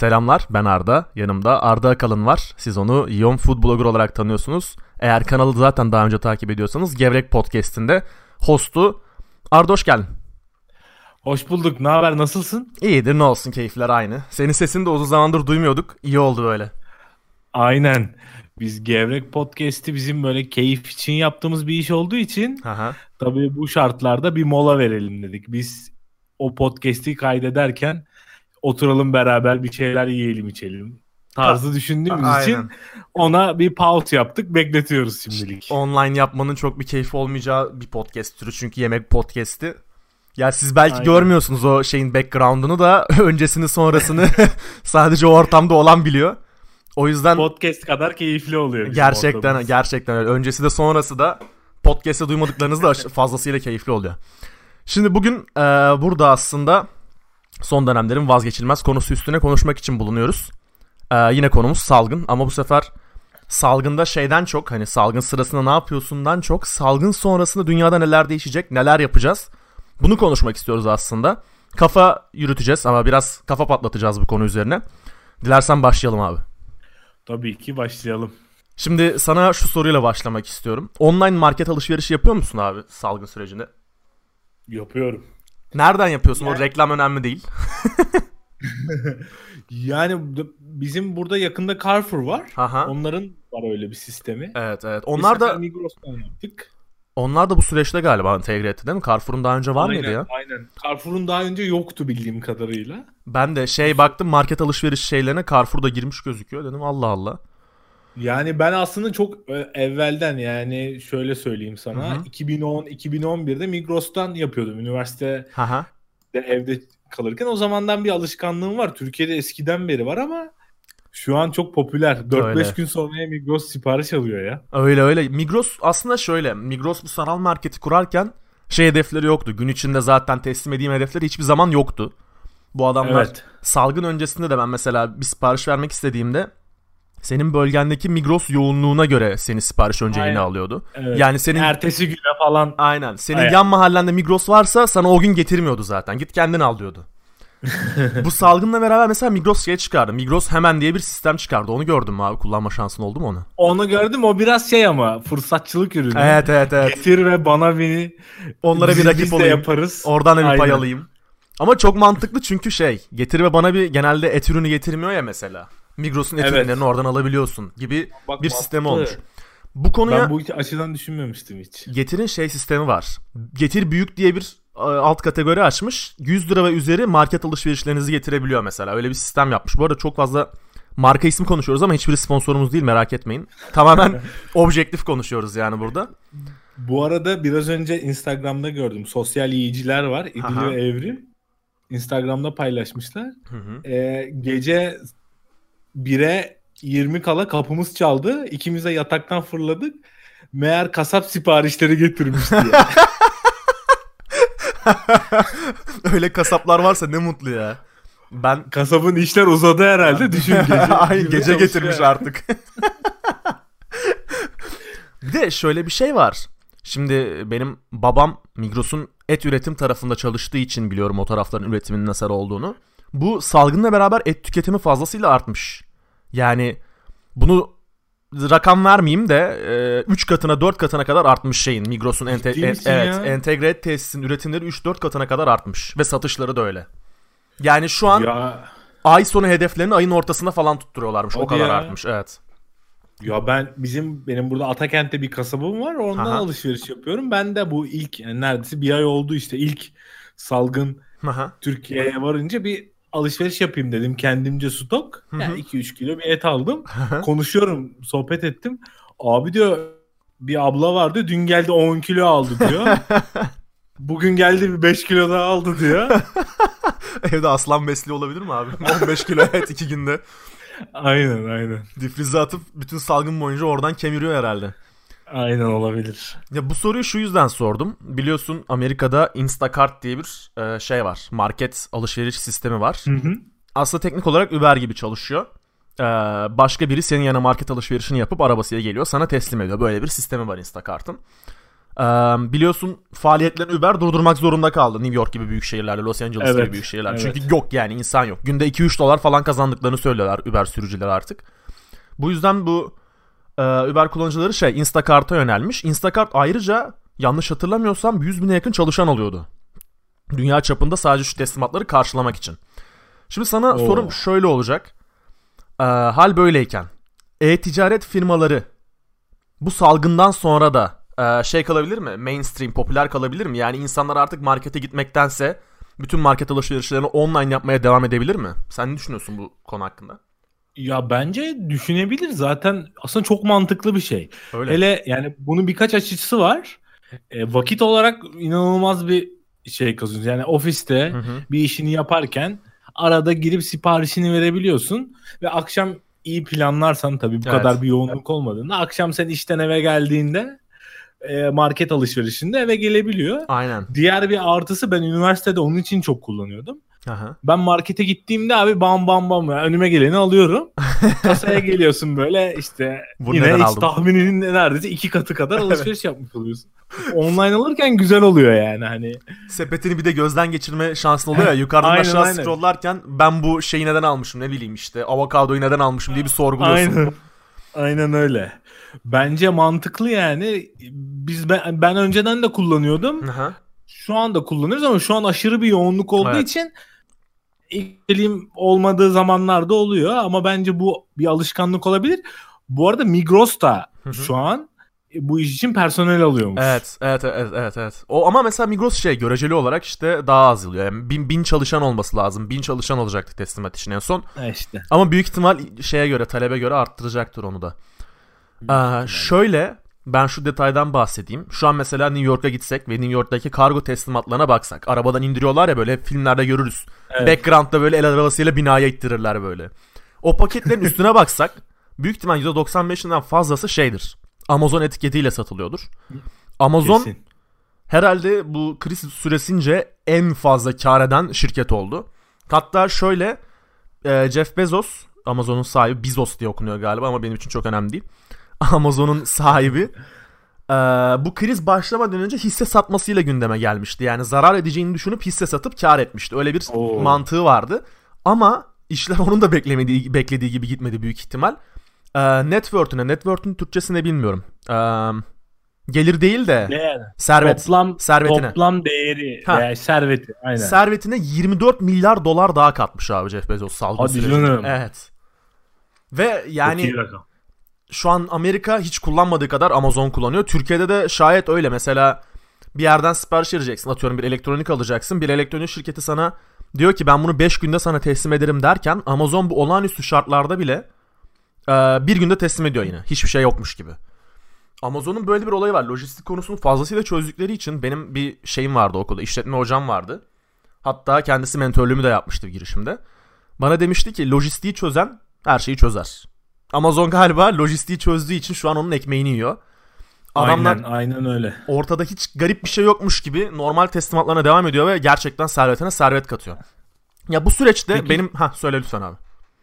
Selamlar ben Arda. Yanımda Arda Akalın var. Siz onu Yon Food Blogger olarak tanıyorsunuz. Eğer kanalı zaten daha önce takip ediyorsanız Gevrek Podcast'inde hostu. Arda hoş geldin. Hoş bulduk. Ne haber? Nasılsın? İyidir ne olsun keyifler aynı. Senin sesini de uzun zamandır duymuyorduk. İyi oldu böyle. Aynen. Biz Gevrek Podcast'i bizim böyle keyif için yaptığımız bir iş olduğu için Aha. tabii bu şartlarda bir mola verelim dedik. Biz o podcast'i kaydederken oturalım beraber bir şeyler yiyelim içelim tarzı düşündüğümüz Aynen. için ona bir pause yaptık. Bekletiyoruz şimdilik. Online yapmanın çok bir keyfi olmayacağı bir podcast türü çünkü yemek podcast'i. Ya siz belki Aynen. görmüyorsunuz o şeyin background'unu da öncesini sonrasını sadece o ortamda olan biliyor. O yüzden Podcast kadar keyifli oluyor. gerçekten ortamımız. gerçekten öyle. Öncesi de sonrası da podcast'te duymadıklarınız da fazlasıyla keyifli oluyor. Şimdi bugün e, burada aslında son dönemlerin vazgeçilmez konusu üstüne konuşmak için bulunuyoruz. E, yine konumuz salgın ama bu sefer salgında şeyden çok hani salgın sırasında ne yapıyorsundan çok salgın sonrasında dünyada neler değişecek, neler yapacağız. Bunu konuşmak istiyoruz aslında. Kafa yürüteceğiz ama biraz kafa patlatacağız bu konu üzerine. Dilersen başlayalım abi. Tabii ki başlayalım. Şimdi sana şu soruyla başlamak istiyorum. Online market alışverişi yapıyor musun abi salgın sürecinde? Yapıyorum. Nereden yapıyorsun? O reklam önemli değil. Yani bizim burada yakında Carrefour var. Aha. Onların var öyle bir sistemi. Evet evet. Onlar sefer da Migros'tan yaptık. onlar da bu süreçte galiba entegre etti değil mi? Carrefour'un daha önce var aynen, mıydı ya? Aynen. Carrefour'un daha önce yoktu bildiğim kadarıyla. Ben de şey baktım market alışveriş şeylerine Carrefour'da girmiş gözüküyor dedim Allah Allah. Yani ben aslında çok e, evvelden yani şöyle söyleyeyim sana. Hı hı. 2010-2011'de Migros'tan yapıyordum. Üniversitede Haha. evde kalırken o zamandan bir alışkanlığım var. Türkiye'de eskiden beri var ama şu an çok popüler. 4-5 Öyle. gün sonra Migros sipariş alıyor ya. Öyle öyle. Migros aslında şöyle. Migros bu sanal marketi kurarken şey hedefleri yoktu. Gün içinde zaten teslim edeyim hedefleri hiçbir zaman yoktu. Bu adamlar Evet. salgın öncesinde de ben mesela bir sipariş vermek istediğimde senin bölgendeki Migros yoğunluğuna göre seni sipariş önceliğine Aynen. alıyordu. evet. Yani senin Ertesi güne falan aynen senin Aynen. yan mahallende Migros varsa sana o gün getirmiyordu zaten. Git kendin al diyordu. Bu salgınla beraber mesela Migros şey çıkardı. Migros hemen diye bir sistem çıkardı. Onu gördün mü abi? Kullanma şansın oldu mu onu? Onu gördüm o biraz şey ama fırsatçılık ürünü. Evet evet evet. Getir ve bana beni Onlara bir rakip olayım. yaparız. Oradan da bir pay alayım. Ama çok mantıklı çünkü şey getir ve bana bir genelde et ürünü getirmiyor ya mesela. Migros'un et Evet. oradan alabiliyorsun gibi Bak, bir sistemi olmuş. Bu konuya Ben bu açıdan düşünmemiştim hiç. Getir'in şey sistemi var. Getir büyük diye bir e, alt kategori açmış. 100 lira ve üzeri market alışverişlerinizi getirebiliyor mesela. Öyle bir sistem yapmış. Bu arada çok fazla marka ismi konuşuyoruz ama hiçbiri sponsorumuz değil merak etmeyin. Tamamen objektif konuşuyoruz yani burada. Bu arada biraz önce Instagram'da gördüm. Sosyal yiyiciler var. İdil ve Evrim. Instagram'da paylaşmışlar. Hı hı. Ee, gece 1'e 20 kala kapımız çaldı. İkimiz de yataktan fırladık. Meğer kasap siparişleri getirmiş diye. Öyle kasaplar varsa ne mutlu ya. Ben Kasabın işler uzadı herhalde. Düşün gece. Ay, gibi gece getirmiş artık. bir de şöyle bir şey var. Şimdi benim babam Migros'un et üretim tarafında çalıştığı için biliyorum o tarafların üretiminin nasıl olduğunu. Bu salgınla beraber et tüketimi fazlasıyla artmış. Yani bunu rakam vermeyeyim de 3 katına 4 katına kadar artmış şeyin Migros'un ente- en- evet, ya? entegre et tesisinin üretimleri 3-4 katına kadar artmış ve satışları da öyle. Yani şu an Ya, ay sonu hedeflerini ayın ortasında falan tutturuyorlarmış. o Hadi kadar ya. artmış. Evet. ya ben bizim benim burada Atakent'te bir kasabım var. Ondan Aha. alışveriş yapıyorum. Ben de bu ilk yani neredeyse bir ay oldu işte ilk salgın Aha. Türkiye'ye varınca bir alışveriş yapayım dedim kendimce stok. Yani 2-3 kilo bir et aldım. Konuşuyorum, sohbet ettim. Abi diyor bir abla vardı dün geldi 10 kilo aldı diyor. Bugün geldi bir 5 kilo daha aldı diyor. Evde aslan besliyor olabilir mi abi? 15 kilo et 2 günde. aynen aynen. Difrize atıp bütün salgın boyunca oradan kemiriyor herhalde. Aynen olabilir. Ya bu soruyu şu yüzden sordum. Biliyorsun Amerika'da Instacart diye bir e, şey var. Market alışveriş sistemi var. Hı hı. Aslında teknik olarak Uber gibi çalışıyor. Ee, başka biri senin yanına market alışverişini yapıp arabasıyla geliyor sana teslim ediyor. Böyle bir sistemi var Instacart'ın. Ee, biliyorsun faaliyetlerini Uber durdurmak zorunda kaldı New York gibi büyük şehirlerde, Los Angeles Evet, gibi büyük şehirler. evet. Çünkü yok yani insan yok. Günde 2-3 dolar falan kazandıklarını söylüyorlar Uber sürücüleri artık. Bu yüzden bu e, Uber kullanıcıları şey Instacart'a yönelmiş. Instacart ayrıca yanlış hatırlamıyorsam 100 bine yakın çalışan alıyordu. Dünya çapında sadece şu teslimatları karşılamak için. Şimdi sana Oo. sorum şöyle olacak. Ee, hal böyleyken e-ticaret firmaları bu salgından sonra da e, şey kalabilir mi? Mainstream, popüler kalabilir mi? Yani insanlar artık markete gitmektense bütün market alışverişlerini online yapmaya devam edebilir mi? Sen ne düşünüyorsun bu konu hakkında? Ya bence düşünebilir zaten aslında çok mantıklı bir şey. Öyle. Hele yani bunun birkaç açısı var. E, vakit olarak inanılmaz bir şey kazanıyorsun. Yani ofiste Hı hı. bir işini yaparken arada girip siparişini verebiliyorsun ve akşam iyi planlarsan tabii bu Evet. kadar bir yoğunluk olmadığında akşam sen işten eve geldiğinde market alışverişinde eve gelebiliyor. Aynen. Diğer bir artısı ben üniversitede onun için çok kullanıyordum. Aha. Ben markete gittiğimde abi bam bam bam yani önüme geleni alıyorum. Kasaya geliyorsun böyle işte Bunu yine hiç aldım? tahmininin neredeyse iki katı kadar alışveriş yapmış oluyorsun. Online alırken güzel oluyor yani hani. Sepetini bir de gözden geçirme şansın oluyor ya. Yukarıdan Aynen, aşağı aynen. scrolllarken ben bu şeyi neden almışım ne bileyim işte avokadoyu neden almışım diye bir sorguluyorsun. Aynen. Aynen öyle. Bence mantıklı yani. Biz ben, ben önceden de kullanıyordum. Aha. Şu anda kullanıyoruz ama şu an aşırı bir yoğunluk olduğu Evet. için ilgim olmadığı zamanlarda oluyor ama bence bu bir alışkanlık olabilir. Bu arada Migros da şu an bu iş için personel alıyormuş. Evet, evet, evet, evet, evet. O ama mesela Migros şey göreceli olarak işte daha az yılıyor. Yani bin, bin çalışan olması lazım. Bin çalışan olacaktı teslimat için en son. Ha işte. Ama büyük ihtimal şeye göre, talebe göre arttıracaktır onu da. Ee, şöyle ben şu detaydan bahsedeyim. Şu an mesela New York'a gitsek ve New York'taki kargo teslimatlarına baksak. Arabadan indiriyorlar ya böyle filmlerde görürüz. Evet. Background'da böyle el arabasıyla binaya ittirirler böyle. O paketlerin üstüne baksak büyük ihtimal %95'inden fazlası şeydir. Amazon etiketiyle satılıyordur. Amazon Kesin. herhalde bu kriz süresince en fazla kar eden şirket oldu. Hatta şöyle e, Jeff Bezos Amazon'un sahibi Bezos diye okunuyor galiba ama benim için çok önemli değil. Amazon'un sahibi e, bu kriz başlamadan önce hisse satmasıyla gündeme gelmişti. Yani zarar edeceğini düşünüp hisse satıp kar etmişti. Öyle bir Oo. mantığı vardı. Ama işler onun da beklemediği beklediği gibi gitmedi büyük ihtimal. E, net worth'üne, net worth'ün Türkçesini bilmiyorum. E, gelir değil de yani? servet. Toplam, servetine. toplam değeri Ha. veya serveti. Aynen. Servetine 24 milyar dolar daha katmış abi Jeff Bezos salgın Hadi sürecinde. canım. Evet. Ve yani. Şu an Amerika hiç kullanmadığı kadar Amazon kullanıyor. Türkiye'de de şayet öyle. Mesela bir yerden sipariş vereceksin. Atıyorum bir elektronik alacaksın. Bir elektronik şirketi sana diyor ki ben bunu 5 günde sana teslim ederim derken Amazon bu olağanüstü şartlarda bile e, bir günde teslim ediyor yine. Hiçbir şey yokmuş gibi. Amazon'un böyle bir olayı var. Lojistik konusunu fazlasıyla çözdükleri için benim bir şeyim vardı okulda. işletme hocam vardı. Hatta kendisi mentörlüğümü de yapmıştı girişimde. Bana demişti ki lojistiği çözen her şeyi çözer. Amazon galiba lojistiği çözdüğü için şu an onun ekmeğini yiyor. Adamlar Aynen, aynen öyle. ortada hiç garip bir şey yokmuş gibi normal teslimatlarına devam ediyor ve gerçekten servetine servet katıyor. Ya bu süreçte Peki- benim ha söyle lütfen abi.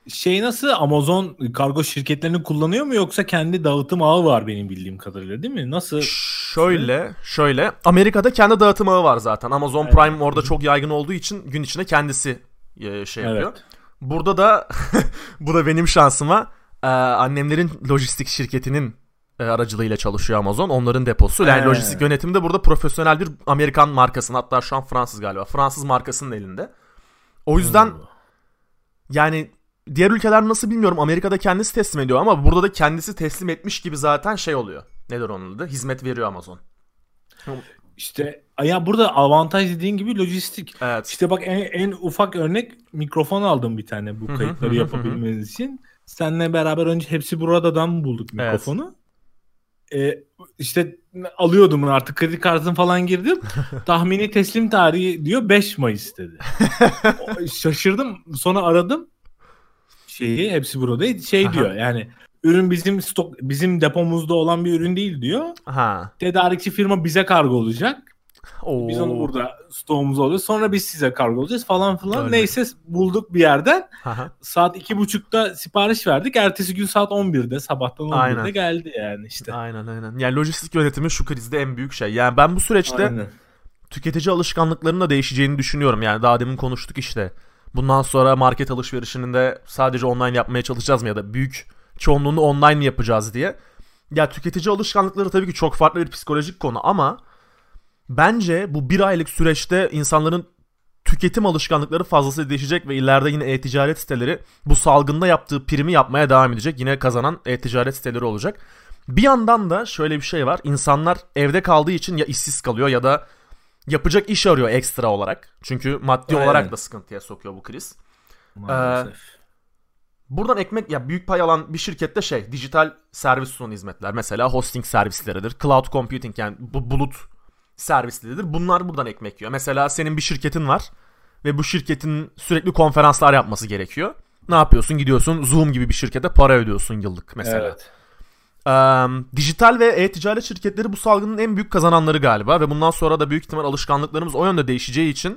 Şey nasıl Amazon kargo şirketlerini kullanıyor mu yoksa kendi dağıtım ağı var benim bildiğim kadarıyla değil mi? Nasıl? Şöyle, şöyle. Amerika'da kendi dağıtım ağı var zaten. Amazon Evet. Prime orada çok yaygın olduğu için gün içinde kendisi e, şey yapıyor. Evet. Burada da bu da benim şansıma e, annemlerin lojistik şirketinin e, aracılığıyla çalışıyor Amazon. Onların deposu. Yani lojistik yönetimi de burada profesyonel bir Amerikan markasının hatta şu an Fransız galiba. Fransız markasının elinde. O yüzden yani diğer ülkeler nasıl bilmiyorum. Amerika'da kendisi teslim ediyor ama burada da kendisi teslim etmiş gibi zaten şey oluyor. Nedir onun adı? Hizmet veriyor Amazon. İşte ya burada avantaj dediğin gibi lojistik. Evet. İşte bak en, en ufak örnek mikrofon aldım bir tane bu kayıtları yapabilmeniz için. Seninle beraber önce hepsi buradan bulduk Evet. mikrofonu. Ee, işte alıyordum artık kredi kartını falan girdim. Tahmini teslim tarihi diyor 5 Mayıs dedi. Şaşırdım. Sonra aradım. Şeyi hepsi burada şey diyor yani ürün bizim stok bizim depomuzda olan bir ürün değil diyor. Ha. Tedarikçi firma bize kargo olacak. Oo. Biz onu burada stoğumuz oluyor. Sonra biz size kargo olacağız falan filan. Öyle. Neyse bulduk bir yerden. Aha. Saat iki buçukta sipariş verdik. Ertesi gün saat 11'de sabahtan 11'de Aynen. geldi yani işte. Aynen aynen. Yani lojistik yönetimi şu krizde en büyük şey. Yani ben bu süreçte Aynen. tüketici alışkanlıklarının da değişeceğini düşünüyorum. Yani daha demin konuştuk işte. Bundan sonra market alışverişinin de sadece online yapmaya çalışacağız mı ya da büyük çoğunluğunu online mi yapacağız diye. Ya tüketici alışkanlıkları tabii ki çok farklı bir psikolojik konu ama bence bu bir aylık süreçte insanların tüketim alışkanlıkları fazlasıyla değişecek ve ileride yine e-ticaret siteleri bu salgında yaptığı primi yapmaya devam edecek. Yine kazanan e-ticaret siteleri olacak. Bir yandan da şöyle bir şey var. İnsanlar evde kaldığı için ya işsiz kalıyor ya da yapacak iş arıyor ekstra olarak. Çünkü maddi Aynen. olarak da sıkıntıya sokuyor bu kriz. Maalesef. Buradan ekmek ya büyük pay alan bir şirkette şey dijital servis sunan hizmetler mesela hosting servisleridir, cloud computing yani bu bulut servisleridir. Bunlar buradan ekmek yiyor. Mesela senin bir şirketin var ve bu şirketin sürekli konferanslar yapması gerekiyor. Ne yapıyorsun? Gidiyorsun Zoom gibi bir şirkete para ödüyorsun yıllık mesela. Evet. Eee, dijital ve e-ticaret şirketleri bu salgının en büyük kazananları galiba ve bundan sonra da büyük ihtimal alışkanlıklarımız o yönde değişeceği için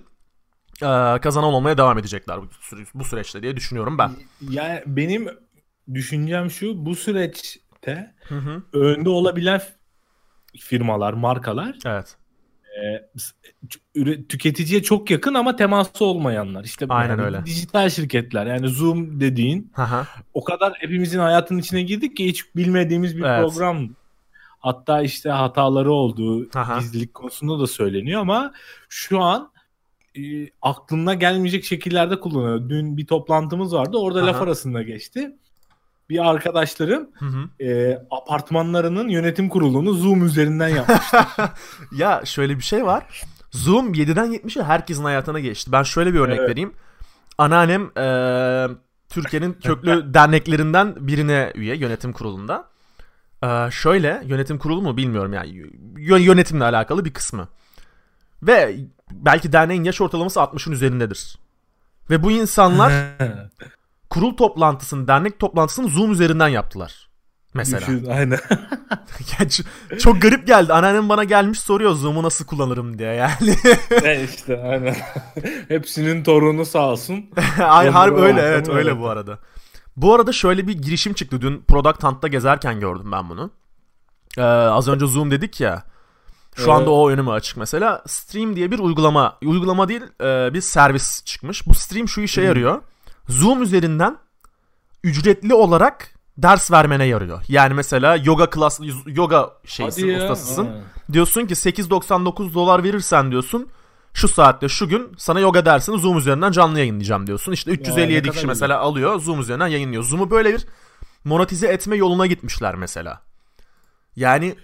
eee, kazanan olmaya devam edecekler bu, süre- bu süreçte diye düşünüyorum ben. Yani benim düşüncem şu bu süreçte Hı hı. önde olabilen firmalar, markalar Evet. E, tüketiciye çok yakın ama teması olmayanlar. İşte Aynen yani öyle. dijital şirketler yani Zoom dediğin hı. o kadar hepimizin hayatının içine girdik ki hiç bilmediğimiz bir Evet. program. Hatta işte hataları olduğu Aha. gizlilik konusunda da söyleniyor ama şu an e, aklına gelmeyecek şekillerde kullanıyor. Dün bir toplantımız vardı. Orada laf Aha. arasında geçti. Bir arkadaşlarım Hı hı. e, apartmanlarının yönetim kurulunu Zoom üzerinden yapmış. ya şöyle bir şey var. Zoom 7'den 70'e herkesin hayatına geçti. Ben şöyle bir örnek Evet. vereyim. Anneannem eee, Türkiye'nin köklü derneklerinden birine üye yönetim kurulunda. Eee, şöyle yönetim kurulu mu bilmiyorum yani Yö- yönetimle alakalı bir kısmı. Ve belki derneğin yaş ortalaması 60'ın üzerindedir. Ve bu insanlar kurul toplantısını, dernek toplantısını Zoom üzerinden yaptılar. Mesela. Düşün, aynen. Yani çok garip geldi. Anneannem bana gelmiş soruyor Zoom'u nasıl kullanırım diye yani. e işte aynen. Hepsinin torunu sağ olsun. Ay harbi öyle evet öyle evet. bu arada. Bu arada şöyle bir girişim çıktı. Dün Product Hunt'ta gezerken gördüm ben bunu. Ee, az önce Zoom dedik ya. Şu Evet. anda o önüme açık mesela. Stream diye bir uygulama. Uygulama değil e, bir servis çıkmış. Bu Stream şu işe yarıyor. Zoom üzerinden ücretli olarak ders vermene yarıyor. Yani mesela yoga klas yoga ya. ustasısın. Ha. Diyorsun ki 8.99 dolar verirsen diyorsun şu saatte şu gün sana yoga dersini Zoom üzerinden canlı yayınlayacağım diyorsun. İşte ne 357 kadar kişi güzel. mesela alıyor Zoom üzerinden yayınlıyor. Zoom'u böyle bir monetize etme yoluna gitmişler mesela. Yani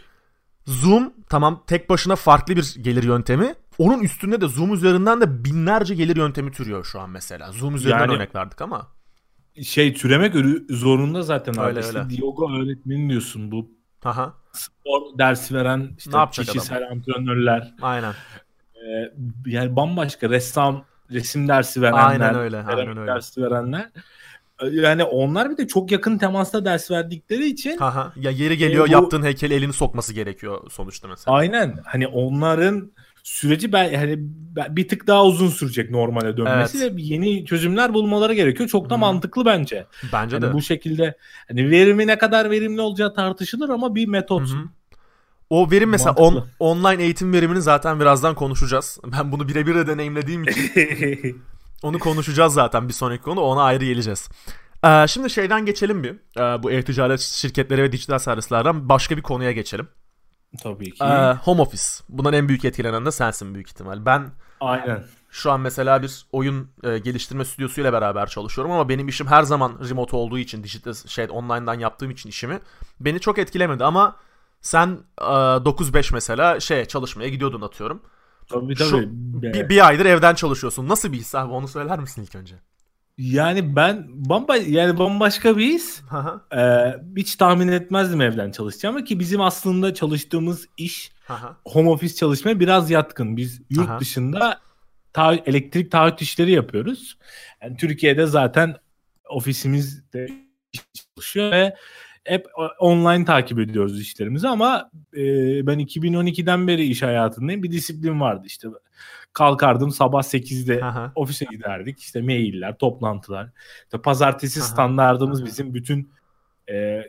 Zoom tamam tek başına farklı bir gelir yöntemi. Onun üstünde de Zoom üzerinden de binlerce gelir yöntemi türüyor şu an mesela. Zoom üzerinden Yani- örnek verdik ama. Şey türemek zorunda zaten abi. Öyle, İşte öyle. yoga öğretmeni diyorsun bu Aha, spor dersi veren işte Ne kişisel antrenörler. aynen. Ee, yani bambaşka ressam resim dersi verenler. Aynen öyle, aynen öyle. dersi verenler. Ee, Yani onlar bir de çok yakın temasta ders verdikleri için Haha. Ya yeri geliyor E, bu- yaptığın heykeli elini sokması gerekiyor sonuçta mesela. aynen hani onların süreci ben ben- bir tık daha uzun sürecek normale dönmesi Evet. ve yeni çözümler bulmaları gerekiyor. Çok da Hı. mantıklı bence. Bence Hani de. bu şekilde hani verimi ne kadar verimli olacağı tartışılır ama bir metot. Hı hı. O verim mesela on, online eğitim verimini zaten birazdan konuşacağız. Ben bunu birebir de deneyimlediğim için onu konuşacağız zaten bir sonraki konu. Ona ayrı geleceğiz. Ee, şimdi şeyden geçelim bir. Ee, bu e-ticaret şirketleri ve dijital servislerden başka bir konuya geçelim. Tabii ki. Ee, home office. Bundan en büyük etkilenen de sensin büyük ihtimal. Ben Aynen. şu an mesela bir oyun e, geliştirme stüdyosuyla beraber çalışıyorum ama benim işim her zaman remote olduğu için dijital şey online'dan yaptığım için işimi beni çok etkilemedi ama sen e, 9-5 mesela şey çalışmaya gidiyordun atıyorum. Tabii Şu- tabii. Bir, bir aydır evden çalışıyorsun. Nasıl bir his abi onu söyler misin ilk önce? Yani ben bamba yani bambaşka bir his. Ee, hiç tahmin etmezdim evden çalışacağımı ki bizim aslında çalıştığımız iş haha. home office çalışmaya biraz yatkın. Biz yurt Aha. dışında ta- elektrik taahhüt işleri yapıyoruz. Yani Türkiye'de zaten ofisimiz de çalışıyor ve hep online takip ediyoruz işlerimizi ama e, ben 2012'den beri iş hayatındayım. Bir disiplin vardı işte. Kalkardım sabah 8'de Aha. ofise giderdik. İşte mailler, toplantılar. İşte pazartesi Aha. standardımız Aha. bizim bütün e,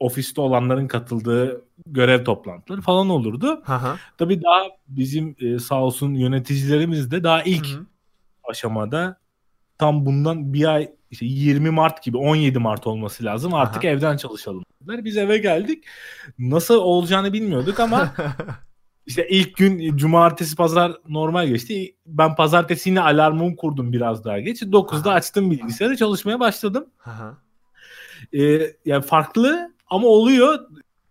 ofiste olanların katıldığı görev toplantıları falan olurdu. Aha. Tabii daha bizim e, sağ olsun yöneticilerimiz de daha ilk Hı hı. aşamada tam bundan bir ay işte 20 Mart gibi 17 Mart olması lazım. Artık Aha. evden çalışalım dediler. Biz eve geldik. Nasıl olacağını bilmiyorduk ama işte ilk gün cumartesi pazar normal geçti. Ben pazartesi yine alarmımı kurdum biraz daha geç. 9'da Aha. açtım bilgisayarı çalışmaya başladım. Aha. Ee, yani farklı ama oluyor.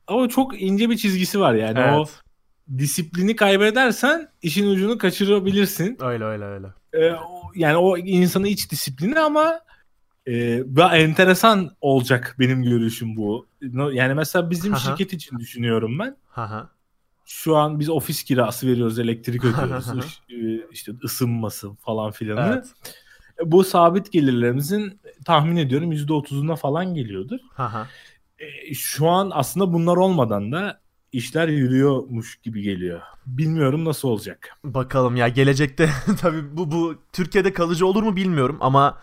Ama çok ince bir çizgisi var yani. O Evet. disiplini kaybedersen işin ucunu kaçırabilirsin. Öyle öyle öyle. Ee, o- yani o insanın iç disiplini ama e, enteresan olacak benim görüşüm bu. Yani mesela bizim Aha. şirket için düşünüyorum ben. Aha. Şu an biz ofis kirası veriyoruz, elektrik ödüyoruz, e, işte ısınması falan filanı. Evet. Bu sabit gelirlerimizin tahmin ediyorum %30'una falan geliyordur. E, şu an aslında bunlar olmadan da işler yürüyormuş gibi geliyor. Bilmiyorum nasıl olacak. Bakalım ya gelecekte tabii bu bu Türkiye'de kalıcı olur mu bilmiyorum ama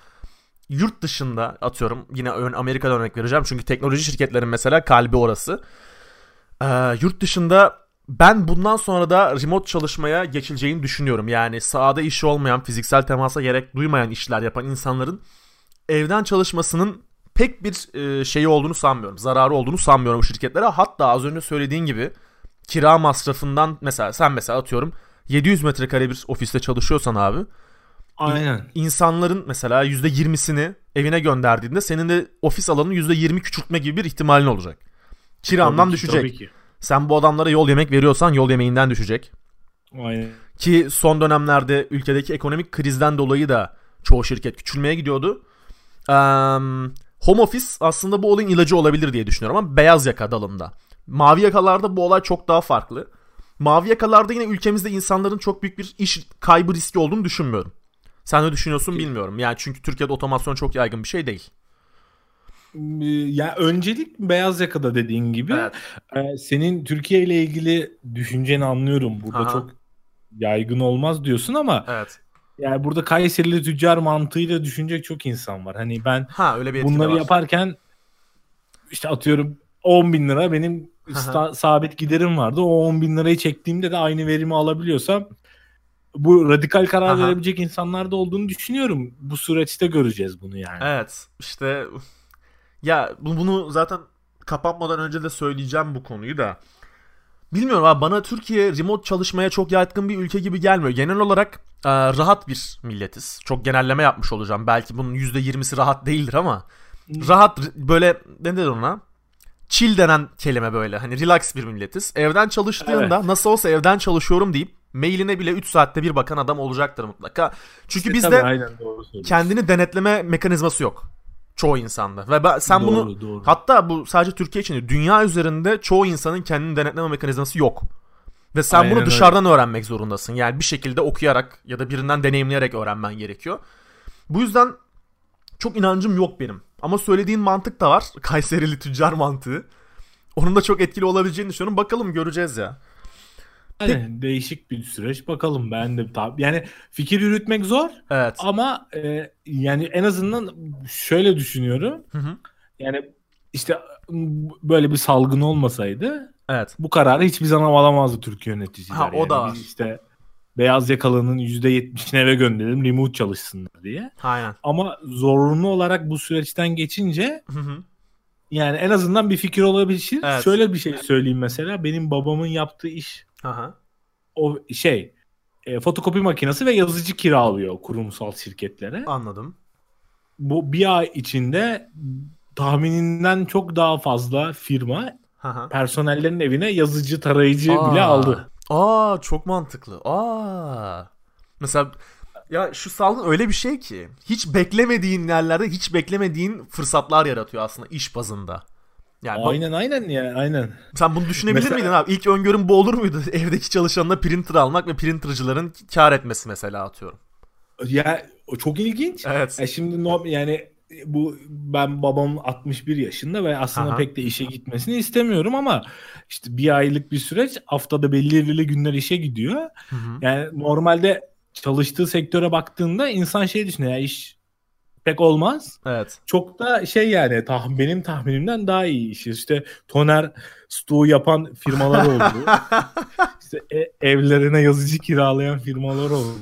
yurt dışında atıyorum yine ön Amerika'dan örnek vereceğim çünkü teknoloji şirketlerin mesela kalbi orası. Ee, yurt dışında ben bundan sonra da remote çalışmaya geçileceğini düşünüyorum. Yani sahada işi olmayan, fiziksel temasa gerek duymayan işler yapan insanların evden çalışmasının pek bir e, şeyi olduğunu sanmıyorum. Zararı olduğunu sanmıyorum şirketlere. Hatta az önce söylediğin gibi kira masrafından mesela sen mesela atıyorum 700 metrekare bir ofiste çalışıyorsan abi Aynen. insanların mesela %20'sini evine gönderdiğinde senin de ofis alanını %20 küçültme gibi bir ihtimalin olacak. Kirandan Tabii ki, düşecek. Tabii ki. Sen bu adamlara yol yemek veriyorsan yol yemeğinden düşecek. Aynen. Ki son dönemlerde ülkedeki ekonomik krizden dolayı da çoğu şirket küçülmeye gidiyordu. Eee, home office aslında bu olayın ilacı olabilir diye düşünüyorum ama beyaz yaka dalında. Mavi yakalarda bu olay çok daha farklı. Mavi yakalarda yine ülkemizde insanların çok büyük bir iş kaybı riski olduğunu düşünmüyorum. Sen ne düşünüyorsun bilmiyorum. Yani çünkü Türkiye'de otomasyon çok yaygın bir şey değil. Ee, Ya öncelik beyaz yakada dediğin gibi. Evet. Ee, senin Türkiye ile ilgili düşünceni anlıyorum. Burada Aha. çok yaygın olmaz diyorsun ama Evet. yani burada Kayserili tüccar mantığıyla düşünecek çok insan var. Hani ben Ha öyle bir bunları var. yaparken işte atıyorum 10 bin lira benim sta- sabit giderim vardı. O 10 bin lirayı çektiğimde de aynı verimi alabiliyorsam bu radikal karar Aha. verebilecek insanlar da olduğunu düşünüyorum. Bu süreçte göreceğiz bunu yani. Evet işte ya bu- bunu zaten kapanmadan önce de söyleyeceğim bu konuyu da. Bilmiyorum abi bana Türkiye remote çalışmaya çok yatkın bir ülke gibi gelmiyor. Genel olarak e, rahat bir milletiz. Çok genelleme yapmış olacağım. Belki bunun %20'si rahat değildir ama rahat böyle ne denir ona? Chill denen kelime böyle. Hani relax bir milletiz. Evden çalıştığında nasıl olsa evden çalışıyorum deyip mailine bile 3 saatte bir bakan adam olacaktır mutlaka. Çünkü İşte bizde kendini denetleme mekanizması yok. Çoğu insanda. Ve ben, sen Doğru, bunu doğru. hatta bu sadece Türkiye için değil, dünya üzerinde çoğu insanın kendini denetleme mekanizması yok. Ve sen Aynen bunu öyle. dışarıdan öğrenmek zorundasın. Yani bir şekilde okuyarak ya da birinden deneyimleyerek öğrenmen gerekiyor. Bu yüzden çok inancım yok benim. Ama söylediğin mantık da var. Kayserili tüccar mantığı. Onun da çok etkili olabileceğini düşünüyorum. Bakalım göreceğiz ya. Yani değişik bir süreç. Bakalım ben de tab- yani fikir yürütmek zor Evet. ama e, yani en azından şöyle düşünüyorum. Hı hı. Yani işte böyle bir salgın olmasaydı Evet. bu kararı hiçbir zaman alamazdı Türkiye yöneticiler. Ha, o yani. da var. Biz işte beyaz yakalının %70'ini eve gönderelim remote çalışsınlar diye. Aynen. Ama zorunlu olarak bu süreçten geçince Hı hı. yani en azından bir fikir olabilir. Evet. Şöyle bir şey söyleyeyim mesela benim babamın yaptığı iş Aha. o şey e, fotokopi makinesi ve yazıcı kiralıyor kurumsal şirketlere. Anladım. Bu bir ay içinde tahmininden çok daha fazla firma Aha. personellerin evine yazıcı tarayıcı Aa. bile aldı. Aa çok mantıklı. Aa. Mesela ya şu salgın öyle bir şey ki hiç beklemediğin yerlerde hiç beklemediğin fırsatlar yaratıyor aslında iş bazında. Yani bak- Aynen aynen ya aynen. sen bunu düşünebilir Mesela- miydin abi? İlk öngörün bu olur muydu? Evdeki çalışanına printer almak ve printercıların kar etmesi mesela atıyorum. Ya o çok ilginç. Evet. Ya şimdi no, yani bu ben babam 61 yaşında ve aslında Aha. pek de işe gitmesini istemiyorum ama işte bir aylık bir süreç haftada belirli günler işe gidiyor. Hı hı. Yani normalde çalıştığı sektöre baktığında insan şey düşünüyor ya iş pek olmaz. Evet. Çok da şey yani tah benim tahminimden daha iyi iş. İşte toner stoğu yapan firmalar oldu. işte e- evlerine yazıcı kiralayan firmalar oldu.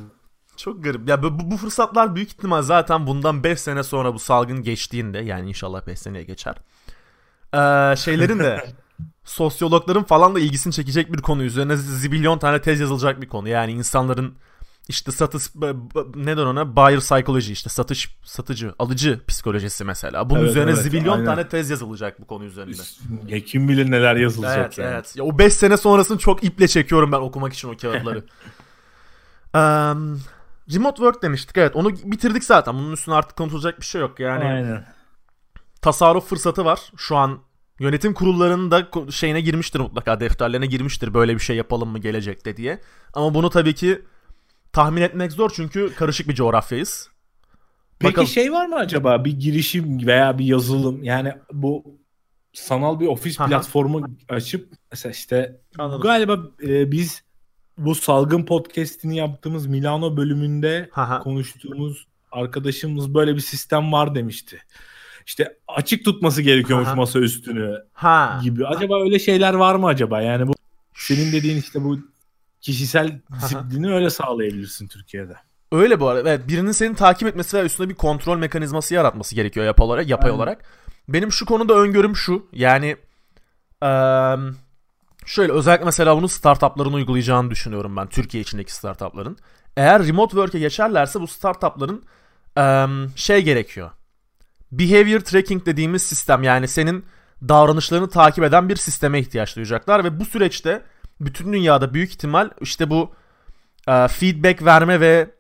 Çok garip. Ya bu, bu fırsatlar büyük ihtimal zaten bundan 5 sene sonra bu salgın geçtiğinde yani inşallah 5 seneye geçer. Ee, şeylerin de sosyologların falan da ilgisini çekecek bir konu üzerine zibilyon tane tez yazılacak bir konu. Yani insanların işte satış b- neden ona buyer psychology işte satış satıcı alıcı psikolojisi mesela. Bunun Evet, üzerine evet, zibilyon aynen. tane tez yazılacak bu konu üzerinde. Ya kim bilir neler yazılacak Evet yani. evet. Ya o 5 sene sonrasını çok iple çekiyorum ben okumak için o kağıtları. Em, remote work demiştik evet onu bitirdik zaten. Bunun üstüne artık konuşulacak bir şey yok. Yani Aynen. tasarruf fırsatı var. Şu an yönetim kurullarının da şeyine girmiştir mutlaka defterlerine girmiştir böyle bir şey yapalım mı gelecekte diye. Ama bunu tabii ki tahmin etmek zor çünkü karışık bir coğrafyayız. Peki Bakalım. şey var mı acaba bir girişim veya bir yazılım yani bu sanal bir ofis Aha. platformu açıp mesela işte Anladım. galiba e, biz bu salgın podcast'ini yaptığımız Milano bölümünde konuştuğumuz arkadaşımız böyle bir sistem var demişti. İşte açık tutması gerekiyormuş Aha. masa üstünü ha. gibi. Acaba öyle şeyler var mı acaba? Yani bu senin dediğin işte bu kişisel disiplini öyle sağlayabilirsin Türkiye'de. Öyle bu arada. Evet, birinin seni takip etmesi ve üstüne bir kontrol mekanizması yaratması gerekiyor yapay olarak. Yapay Aynen. olarak. Benim şu konuda öngörüm şu. Yani eee, şöyle özellikle mesela bunu startupların uygulayacağını düşünüyorum ben. Türkiye içindeki startupların. Eğer remote work'e geçerlerse bu startupların eee, şey gerekiyor. Behavior tracking dediğimiz sistem yani senin davranışlarını takip eden bir sisteme ihtiyaç duyacaklar ve bu süreçte bütün dünyada büyük ihtimal işte bu e, feedback verme ve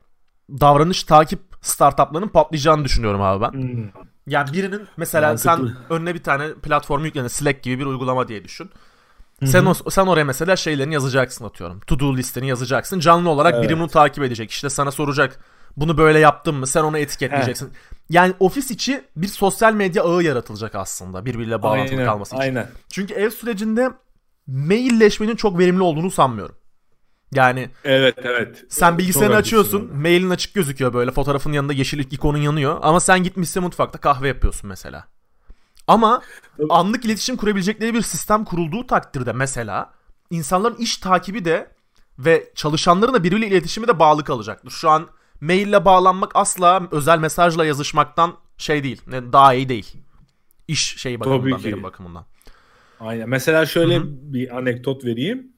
davranış takip startuplarının patlayacağını düşünüyorum abi ben. Hmm. Yani birinin mesela sen Mantıklı. önüne bir tane platform yüklenir Slack gibi bir uygulama diye düşün. Sen o, sen oraya mesela şeylerini yazacaksın atıyorum. To do listeni yazacaksın. Canlı olarak biri Evet. bunu takip edecek. İşte sana soracak. Bunu böyle yaptın mı? Sen onu etiketleyeceksin. Yani ofis içi bir sosyal medya ağı yaratılacak aslında birbiriyle bağlantılı Aynen, kalması için. Aynen. Çünkü ev sürecinde mailleşmenin çok verimli olduğunu sanmıyorum. Yani Evet evet. sen bilgisayarını Çok açıyorsun, haklısın. mailin açık gözüküyor böyle fotoğrafın yanında yeşil ikonun yanıyor ama sen gitmişsin mutfakta kahve yapıyorsun mesela. Ama Tabii. anlık iletişim kurabilecekleri bir sistem kurulduğu takdirde mesela insanların iş takibi de ve çalışanların da birbiriyle iletişimi de bağlı kalacaktır. Şu an maille bağlanmak asla özel mesajla yazışmaktan şey değil, daha iyi değil. İş şey bakımından, ki. benim bakımından. Aynen. Mesela şöyle Hı bir anekdot vereyim.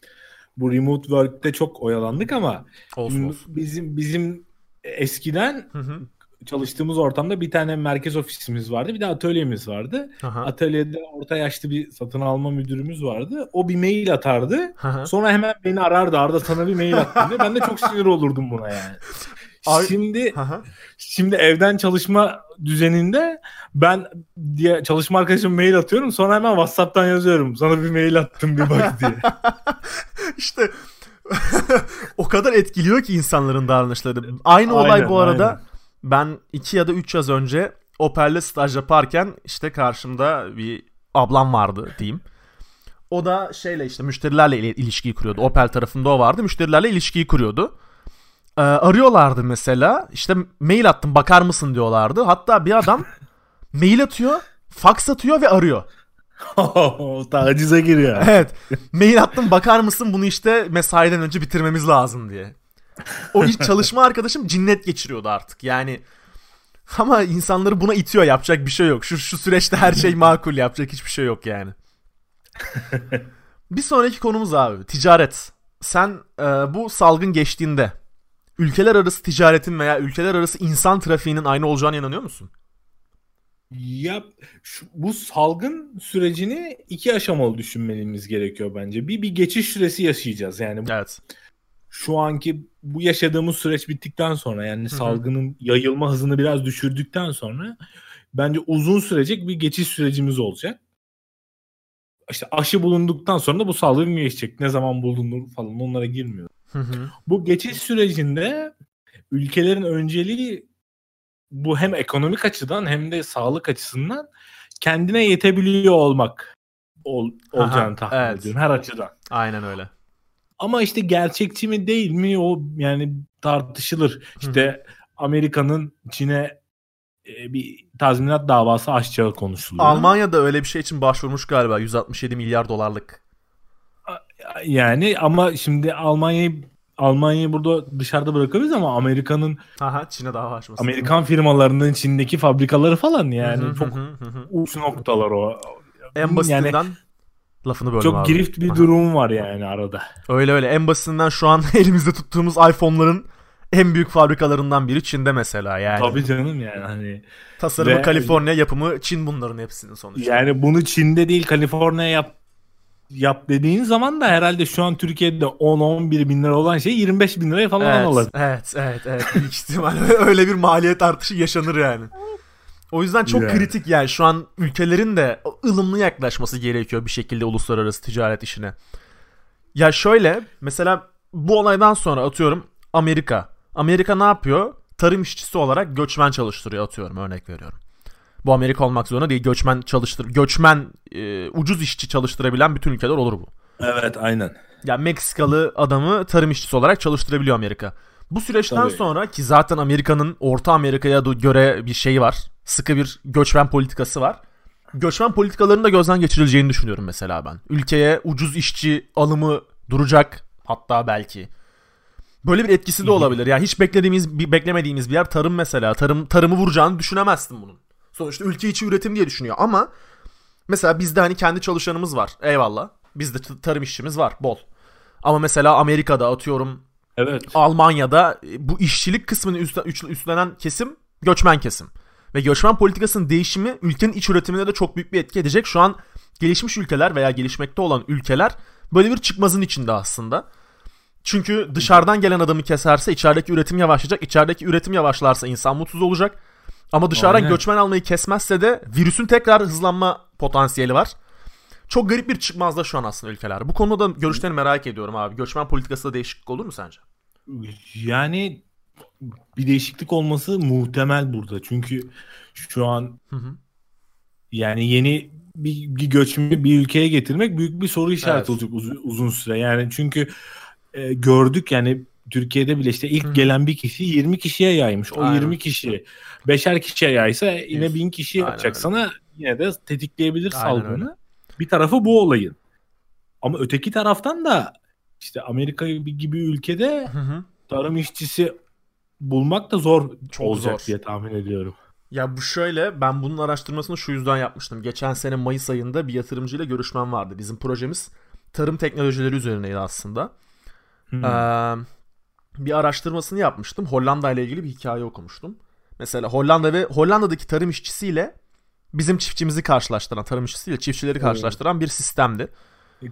Bu remote work'te çok oyalandık ama Olsun olsun. bizim bizim eskiden Hı hı. çalıştığımız ortamda bir tane merkez ofisimiz vardı. Bir de atölyemiz vardı. Aha. Atölyede orta yaşlı bir satın alma müdürümüz vardı. O bir mail atardı. Aha. Sonra hemen beni arardı. Arda sana bir mail diye. Ben de çok sinir olurdum buna yani. Ay- Şimdi Aha. Şimdi evden çalışma düzeninde ben diye çalışma arkadaşıma mail atıyorum sonra hemen WhatsApp'tan yazıyorum. Sana bir mail attım bir bak diye. İşte o kadar etkiliyor ki insanların davranışları. Aynı olay Aynen, bu arada aynen. ben 2 ya da 3 yaz önce Opel'le staj yaparken işte karşımda bir ablam vardı diyeyim. O da şeyle işte müşterilerle il- ilişkiyi kuruyordu. Opel tarafında o vardı. Müşterilerle ilişkiyi kuruyordu. Ee, arıyorlardı mesela. İşte mail attım bakar mısın diyorlardı. Hatta bir adam mail atıyor, fax atıyor ve arıyor. Tacize giriyor. Evet. Mail attım bakar mısın bunu işte mesaiden önce bitirmemiz lazım diye. O ilk çalışma arkadaşım cinnet geçiriyordu artık. Yani ama insanları buna itiyor yapacak bir şey yok. Şu, şu süreçte her şey makul yapacak hiçbir şey yok yani. bir sonraki konumuz abi ticaret. Sen e, bu salgın geçtiğinde ülkeler arası ticaretin veya ülkeler arası insan trafiğinin aynı olacağına inanıyor musun? Ya şu, bu salgın sürecini iki aşamalı düşünmemiz gerekiyor bence. Bir bir geçiş süresi yaşayacağız. Yani bu- Evet. şu anki bu yaşadığımız süreç bittikten sonra yani hı. salgının yayılma hızını biraz düşürdükten sonra bence uzun sürecek bir geçiş sürecimiz olacak. İşte aşı bulunduktan sonra da bu salgın geçecek. Ne zaman bulunur falan onlara girmiyor. Hı hı. Bu geçiş sürecinde ülkelerin önceliği bu hem ekonomik açıdan hem de sağlık açısından kendine yetebiliyor olmak ol, olacağını tahmin evet. ediyorum her açıdan. Aynen öyle. Ama işte gerçekçi mi değil mi o yani tartışılır. İşte Amerika'nın Çin'e e, bir tazminat davası açacağı konuşuluyor. Almanya da öyle bir şey için başvurmuş galiba 167 milyar dolarlık. Yani ama şimdi Almanya'yı Almanya'yı burada dışarıda bırakabiliriz ama Amerika'nın Aha Çin'e dava açması. Amerikan firmalarının Çin'deki fabrikaları falan yani Hı hı çok hı hı hı. uç noktalar o. En basitinden Yani lafını böldüm çok abi. girift bir Aha. durum var yani arada. Öyle öyle. En basitinden şu an elimizde tuttuğumuz iPhone'ların en büyük fabrikalarından biri Çin'de mesela yani. Tabii canım yani hani Tasarımı Ve- Kaliforniya, yapımı Çin bunların hepsinin sonuçta. yani bunu Çin'de değil Kaliforniya yap yap dediğin zaman da herhalde şu an Türkiye'de 10-11 bin lira olan şey 25 bin liraya falan evet, alır. evet, evet, evet. Büyük öyle bir maliyet artışı yaşanır yani. O yüzden çok Yani. kritik yani şu an ülkelerin de ılımlı yaklaşması gerekiyor bir şekilde uluslararası ticaret işine. Ya şöyle mesela bu olaydan sonra atıyorum Amerika. Amerika ne yapıyor? Tarım işçisi olarak göçmen çalıştırıyor atıyorum örnek veriyorum. Bu Amerika olmak zorunda değil. Göçmen çalıştır göçmen e, ucuz işçi çalıştırabilen bütün ülkeler olur bu. Evet aynen. Ya Meksikalı adamı tarım işçisi olarak çalıştırabiliyor Amerika. Bu süreçten Tabii. sonra ki zaten Amerika'nın Orta Amerika'ya göre bir şeyi var. Sıkı bir göçmen politikası var. Göçmen politikalarının da gözden geçirileceğini düşünüyorum mesela ben. Ülkeye ucuz işçi alımı duracak hatta belki. Böyle bir etkisi de olabilir. Yani hiç beklediğimiz beklemediğimiz bir yer tarım mesela. Tarım tarımı vuracağını düşünemezdim bunun. Sonuçta ülke içi üretim diye düşünüyor ama mesela bizde hani kendi çalışanımız var. Eyvallah. Bizde tarım işçimiz var bol. Ama mesela Amerika'da atıyorum Evet. Almanya'da e, bu işçilik kısmını üstlenen kesim göçmen kesim. Ve göçmen politikasının değişimi ülkenin iç üretimine de çok büyük bir etki edecek. Şu an gelişmiş ülkeler veya gelişmekte olan ülkeler böyle bir çıkmazın içinde aslında. Çünkü dışarıdan gelen adamı keserse içerideki üretim yavaşlayacak. İçerideki üretim yavaşlarsa insan mutsuz olacak. Ama dışarıdan Aynen. göçmen almayı kesmezse de virüsün tekrar hızlanma potansiyeli var. Çok garip bir çıkmazda şu an aslında ülkeler. Bu konuda görüşlerini merak ediyorum abi. Göçmen politikası da değişiklik olur mu sence? Yani bir değişiklik olması muhtemel burada. Çünkü şu an Hı hı. yani yeni bir, bir göçmeni bir ülkeye getirmek büyük bir soru işareti Evet. olacak uz- uzun süre. Yani çünkü e, gördük yani Türkiye'de bile işte ilk hı. gelen bir kişi 20 kişiye yaymış. O Aynen. 20 kişi beşer kişiye yaysa yine. 1000 kişi Aynen yapacak öyle. sana yine de tetikleyebilir Aynen salgını. Bir tarafı bu olayın. Ama öteki taraftan da işte Amerika gibi ülkede Hı hı. tarım işçisi bulmak da zor Çok olacak zor. diye tahmin ediyorum. Ya bu şöyle ben bunun araştırmasını şu yüzden yapmıştım. Geçen sene Mayıs ayında bir yatırımcıyla görüşmem vardı. Bizim projemiz tarım teknolojileri üzerineydi aslında. Hmm. Ee, bir araştırmasını yapmıştım. Hollanda ile ilgili bir hikaye okumuştum. Mesela Hollanda ve Hollanda'daki tarım işçisiyle bizim çiftçimizi karşılaştıran, tarım işçisiyle çiftçileri karşılaştıran bir sistemdi.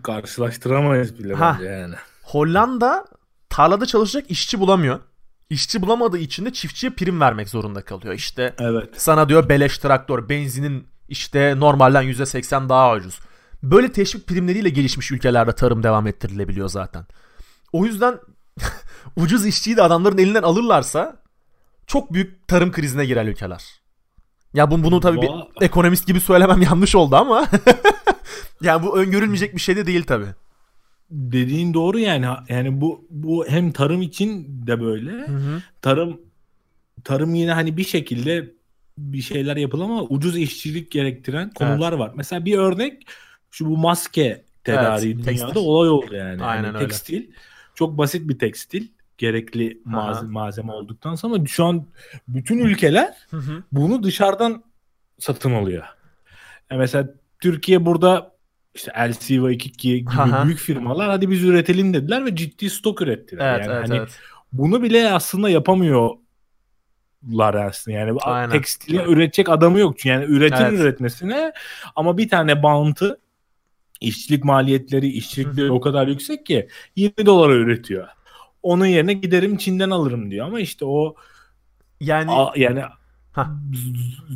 Karşılaştıramayız bile Ha. bence yani. Hollanda tarlada çalışacak işçi bulamıyor. İşçi bulamadığı için de çiftçiye prim vermek zorunda kalıyor. İşte Evet. sana diyor beleş traktör, benzinin işte normalden %80 daha ucuz. Böyle teşvik primleriyle gelişmiş ülkelerde tarım devam ettirilebiliyor zaten. O yüzden ucuz işçiyi de adamların elinden alırlarsa çok büyük tarım krizine girer ülkeler. Ya bunu, bunu tabii bir ekonomist gibi söylemem yanlış oldu ama yani bu öngörülmeyecek bir şey de değil tabii. Dediğin doğru yani. Yani bu bu hem tarım için de böyle. Tarım tarım yine hani bir şekilde bir şeyler yapılır ama ucuz işçilik gerektiren konular var. Mesela bir örnek şu bu maske tedariği Evet, dünyada tekstil. olay oldu yani. Aynen Hani öyle. tekstil çok basit bir tekstil gerekli malzeme, malzeme olduktan sonra şu an bütün ülkeler Hı hı. bunu dışarıdan satın alıyor. Yani mesela Türkiye burada işte LCV 22 gibi Aha. büyük firmalar hadi biz üretelim dediler ve ciddi stok ürettiler. Evet, yani evet, hani evet. bunu bile aslında yapamıyorlar aslında. Yani Aynen. tekstili üretecek adamı yok. Yani üretir Evet. üretmesine ama bir tane bantı işçilik maliyetleri, işçilikleri Hı hı. o kadar yüksek ki 20 dolara üretiyor. Onun yerine giderim Çin'den alırım diyor ama işte o Yani a- yani Hah.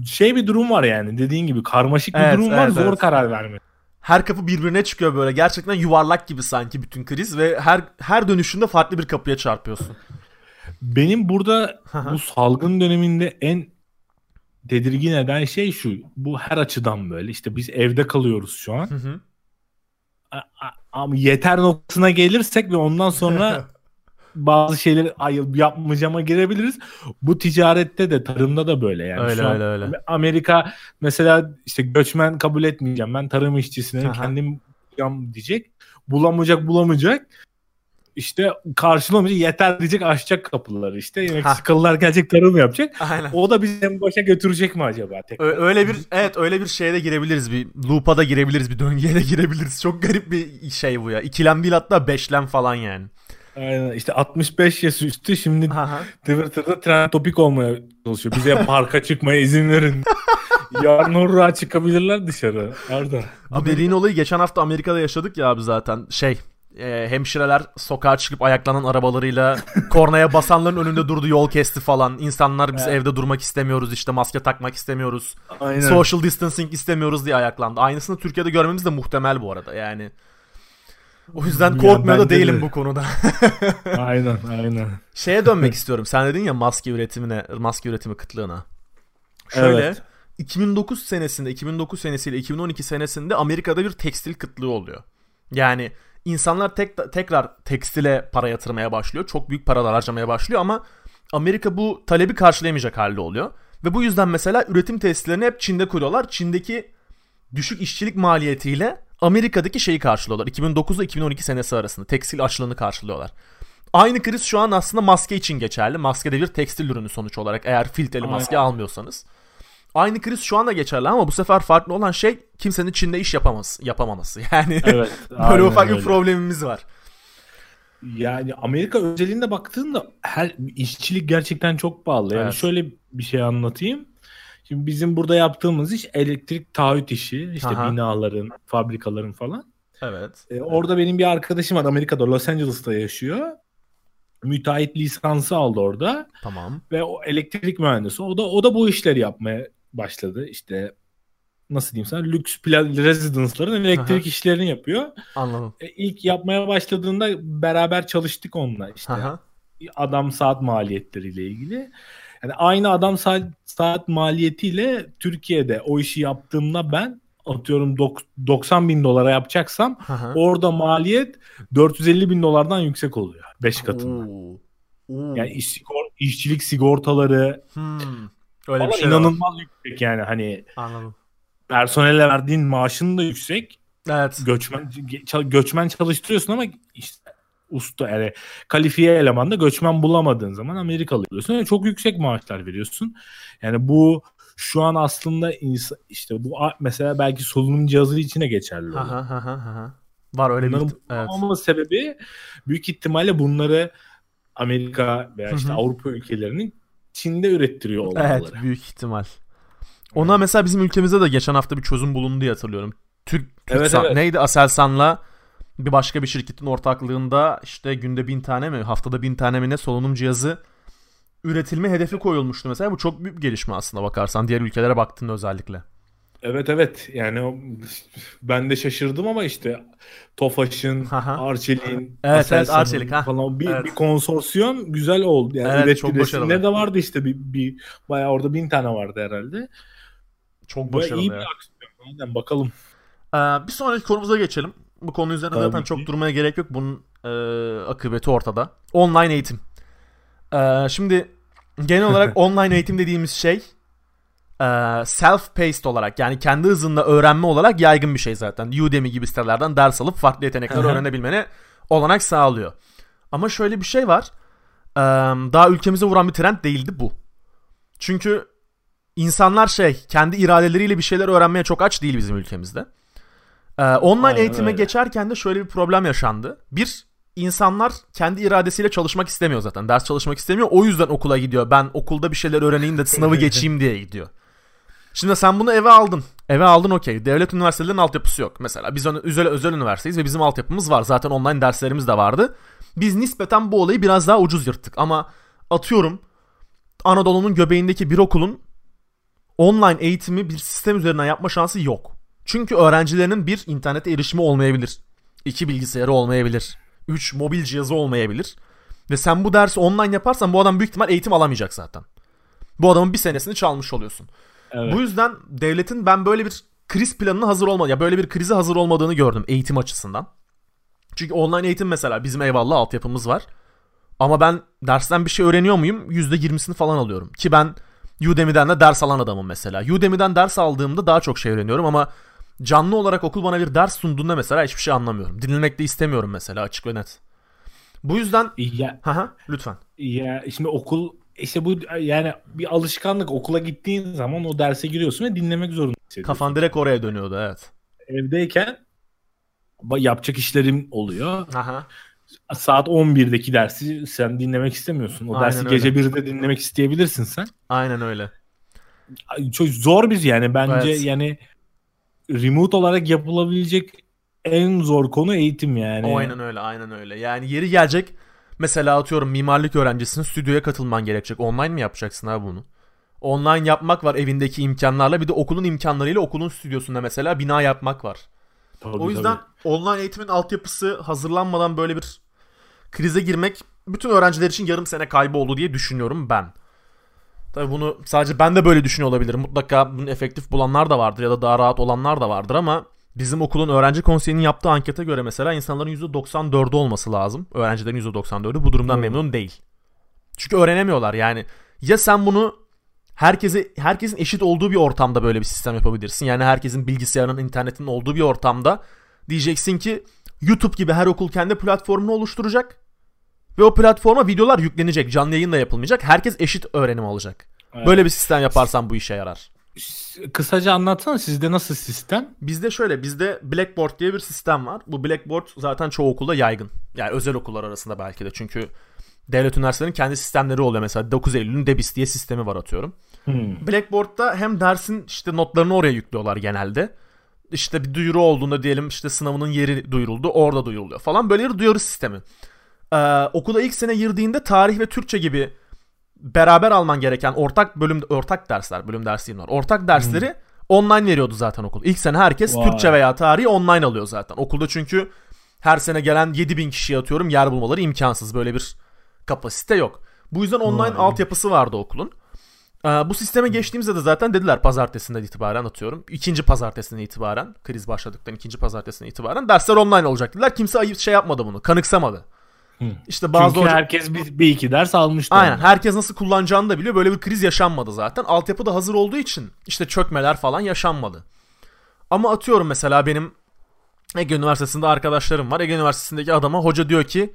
şey bir durum var yani dediğin gibi karmaşık bir Evet, durum var evet, zor evet. karar verme. her kapı birbirine çıkıyor böyle. Gerçekten yuvarlak gibi sanki bütün kriz ve her her dönüşünde farklı bir kapıya çarpıyorsun. Benim burada bu salgın döneminde en tedirgin eden şey şu. Bu her açıdan böyle. İşte biz evde kalıyoruz şu an. Hı hı. Ama yeter noktasına gelirsek ve ondan sonra bazı şeyleri ay, yapmayacağıma girebiliriz. Bu ticarette de tarımda da böyle yani. Öyle Şu öyle öyle. Amerika mesela işte göçmen kabul etmeyeceğim. Ben tarım işçisine Aha. kendim bulacağım diyecek. Bulamayacak bulamayacak. İşte karşılamayacak yeter diyecek açacak kapıları işte. Meksikalılar gelecek tarım yapacak. Aynen. O da bizi en başa götürecek mi acaba? Tekrar? Öyle bir evet öyle bir şeye de girebiliriz bir loop'a da girebiliriz bir döngüye de girebiliriz. Çok garip bir şey bu ya. İkilem değil hatta beşlem falan yani. Aynen işte 65 yaş üstü şimdi Aha. Twitter'da trend topik olmaya çalışıyor. Bize parka çıkmaya izin verin. Yarın hurra çıkabilirler dışarı. Arda. Abi dediğin olayı geçen hafta Amerika'da yaşadık ya abi zaten. Şey e, hemşireler sokağa çıkıp ayaklanan arabalarıyla kornaya basanların önünde durdu yol kesti falan. İnsanlar biz Evet. evde durmak istemiyoruz işte maske takmak istemiyoruz. Aynen. Social distancing istemiyoruz diye ayaklandı. Aynısını Türkiye'de görmemiz de muhtemel bu arada yani. O yüzden korkmuyor da değilim de. bu konuda. aynen aynen. Şeye dönmek istiyorum. Sen dedin ya maske üretimine, maske üretimi kıtlığına. Şöyle Evet. 2009 senesinde, 2009 senesiyle 2012 senesinde Amerika'da bir tekstil kıtlığı oluyor. Yani insanlar tek, tekrar tekstile para yatırmaya başlıyor. Çok büyük paralar harcamaya başlıyor ama Amerika bu talebi karşılayamayacak halde oluyor. Ve bu yüzden mesela üretim tesislerini hep Çin'de kuruyorlar. Çin'deki düşük işçilik maliyetiyle Amerika'daki şeyi karşılıyorlar. 2009 ile 2012 senesi arasında tekstil açlığını karşılıyorlar. Aynı kriz şu an aslında maske için geçerli. Maske de bir tekstil ürünü sonuç olarak eğer filtreli maske Aynen. almıyorsanız. Aynı kriz şu anda geçerli ama bu sefer farklı olan şey kimsenin Çin'de iş yapamaz, yapamaması. Yani Evet. böyle ufak bir problemimiz var. Yani Amerika özelinde baktığında her işçilik gerçekten çok pahalı. Yani Evet. şöyle bir şey anlatayım. Şimdi bizim burada yaptığımız iş elektrik taahhüt işi. İşte Aha. binaların, fabrikaların falan. Evet. Ee, orada benim bir arkadaşım var Amerika'da Los Angeles'ta yaşıyor. Müteahhit lisansı aldı orada Tamam. ve o elektrik mühendisi. O da o da bu işleri yapmaya başladı. İşte nasıl diyeyim sana lüks residence'ların elektrik Aha. işlerini yapıyor. Anladım. E, ilk yapmaya başladığında beraber çalıştık onunla işte. Aha. Adam saat maliyetleriyle ilgili. Yani aynı adam saat, saat maliyetiyle Türkiye'de o işi yaptığımda ben atıyorum dok- 90 bin dolara yapacaksam Aha. orada maliyet 450 bin dolardan yüksek oluyor. 5 katında. Oo. Oo. Yani iş, sigor- işçilik sigortaları Hmm. Öyle bir şey var. inanılmaz yüksek yani hani Anladım. personele verdiğin maaşın da yüksek. Evet. Göçmen göçmen çalıştırıyorsun ama işte usta yani kalifiye eleman da göçmen bulamadığın zaman Amerikalı oluyorsun. Yani çok yüksek maaşlar veriyorsun. Yani bu şu an aslında ins- işte bu mesela belki solunum cihazı içine geçerli. Aha. Var öyle bir evet. bulunmama sebebi büyük ihtimalle bunları Amerika veya işte. Avrupa ülkelerinin Çin'de ürettiriyor olmaları. Evet büyük ihtimal. Ona mesela bizim ülkemizde de geçen hafta bir çözüm bulundu diye hatırlıyorum. Türk, Evet, Türksan- evet. neydi Aselsan'la bir başka bir şirketin ortaklığında işte günde bin tane mi haftada bin tane mi ne solunum cihazı üretilme hedefi koyulmuştu mesela. Bu çok büyük bir gelişme aslında bakarsan diğer ülkelere baktığında özellikle. Evet evet yani ben de şaşırdım ama işte Tofaş'ın. Arçelik'in, evet, Aselsan'ın Arçelik, ha. falan bir, Evet. bir konsorsiyum güzel oldu. Yani Evet, çok başarılı. de vardı işte bir, bir bayağı orada bin tane vardı herhalde. Çok başarılı iyi ya. bir aksiyon. Aynen bakalım. Ee, bir sonraki konumuza geçelim. Bu konu üzerine Tabii zaten ki. çok durmaya gerek yok. Bunun e, akıbeti ortada. Online eğitim. Ee, şimdi genel olarak online eğitim dediğimiz şey e, self-paced olarak yani kendi hızında öğrenme olarak yaygın bir şey zaten. Udemy gibi sitelerden ders alıp farklı yetenekler öğrenebilmene olanak sağlıyor. Ama şöyle bir şey var. Ee, daha ülkemize vuran bir trend değildi bu. Çünkü insanlar şey kendi iradeleriyle bir şeyler öğrenmeye çok aç değil bizim ülkemizde. Ee, online Aynen eğitime öyle. geçerken de şöyle bir problem yaşandı. Bir, insanlar kendi iradesiyle çalışmak istemiyor zaten. Ders çalışmak istemiyor. O yüzden okula gidiyor. Ben okulda bir şeyler öğreneyim de sınavı geçeyim diye gidiyor. Şimdi sen bunu eve aldın. Eve aldın okey. Devlet üniversitelerinin altyapısı yok. Mesela biz özel, özel üniversiteyiz ve bizim altyapımız var. Zaten online derslerimiz de vardı. Biz nispeten bu olayı biraz daha ucuz yırttık. Ama atıyorum Anadolu'nun göbeğindeki bir okulun online eğitimi bir sistem üzerinden yapma şansı yok. Çünkü öğrencilerinin bir internete erişimi olmayabilir. iki bilgisayarı olmayabilir. Üç mobil cihazı olmayabilir. Ve sen bu dersi online yaparsan bu adam büyük ihtimal eğitim alamayacak zaten. Bu adamın bir senesini çalmış oluyorsun. Evet. Bu yüzden devletin ben böyle bir kriz planını hazır olmadı. Ya böyle bir krize hazır olmadığını gördüm eğitim açısından. Çünkü online eğitim mesela bizim eyvallah altyapımız var. Ama ben dersten bir şey öğreniyor muyum? %20'sini falan alıyorum. Ki ben Udemy'den de ders alan adamım mesela. Udemy'den ders aldığımda daha çok şey öğreniyorum ama canlı olarak okul bana bir ders sunduğunda mesela hiçbir şey anlamıyorum. Dinlemek de istemiyorum mesela açık ve net. Bu yüzden ya, Haha, lütfen. Ya şimdi okul işte bu yani bir alışkanlık okula gittiğin zaman o derse giriyorsun ve dinlemek zorundasın. Kafan direkt oraya dönüyordu evet. Evdeyken yapacak işlerim oluyor. Aha. Saat 11'deki dersi sen dinlemek istemiyorsun. O Aynen dersi öyle. gece 1'de dinlemek isteyebilirsin sen. Aynen öyle. Çok zor bir yani bence evet. yani remote olarak yapılabilecek en zor konu eğitim yani. Aynen öyle aynen öyle. Yani yeri gelecek mesela atıyorum mimarlık öğrencisinin stüdyoya katılman gerekecek. Online mi yapacaksın abi bunu? Online yapmak var evindeki imkanlarla bir de okulun imkanlarıyla okulun stüdyosunda mesela bina yapmak var. Tabii, o yüzden tabii. online eğitimin altyapısı hazırlanmadan böyle bir krize girmek bütün öğrenciler için yarım sene kaybı oldu diye düşünüyorum ben. Tabi bunu sadece ben de böyle düşünüyor olabilirim. Mutlaka bunu efektif bulanlar da vardır ya da daha rahat olanlar da vardır ama bizim okulun öğrenci konseyinin yaptığı ankete göre mesela insanların %94'ü olması lazım. Öğrencilerin %94'ü bu durumdan hmm. memnun değil. Çünkü öğrenemiyorlar yani. Ya sen bunu herkese herkesin eşit olduğu bir ortamda böyle bir sistem yapabilirsin. Yani herkesin bilgisayarının, internetin olduğu bir ortamda diyeceksin ki YouTube gibi her okul kendi platformunu oluşturacak ve o platforma videolar yüklenecek. Canlı yayın da yapılmayacak. Herkes eşit öğrenim alacak. Evet. Böyle bir sistem yaparsan bu işe yarar. Kısaca anlatsana sizde nasıl sistem? Bizde şöyle bizde Blackboard diye bir sistem var. Bu Blackboard zaten çoğu okulda yaygın. Yani özel okullar arasında belki de. Çünkü devlet üniversitelerinin kendi sistemleri oluyor. Mesela 9 Eylül'ün Debis diye sistemi var atıyorum. Hmm. Blackboard'da hem dersin işte notlarını oraya yüklüyorlar genelde. İşte bir duyuru olduğunda diyelim işte sınavının yeri duyuruldu orada duyuruluyor falan. Böyle bir duyuru sistemi. Ee, okula ilk sene girdiğinde tarih ve Türkçe gibi beraber alman gereken ortak bölüm ortak dersler bölüm dersi var. Ortak dersleri hmm. online veriyordu zaten okul. İlk sene herkes Vay. Türkçe veya tarihi online alıyor zaten. Okulda çünkü her sene gelen 7000 kişiye atıyorum yer bulmaları imkansız. Böyle bir kapasite yok. Bu yüzden online Vay. altyapısı vardı okulun. Ee, bu sisteme geçtiğimizde de zaten dediler pazartesinden itibaren atıyorum. İkinci pazartesinden itibaren kriz başladıktan ikinci pazartesinden itibaren dersler online olacak dediler. Kimse ayıp şey yapmadı bunu kanıksamadı. İşte bazı Çünkü hoca... herkes bir, bir iki ders almıştı. Aynen onu. herkes nasıl kullanacağını da biliyor. Böyle bir kriz yaşanmadı zaten. Altyapı da hazır olduğu için işte çökmeler falan yaşanmadı. Ama atıyorum mesela benim Ege Üniversitesi'nde arkadaşlarım var. Ege Üniversitesi'ndeki adama hoca diyor ki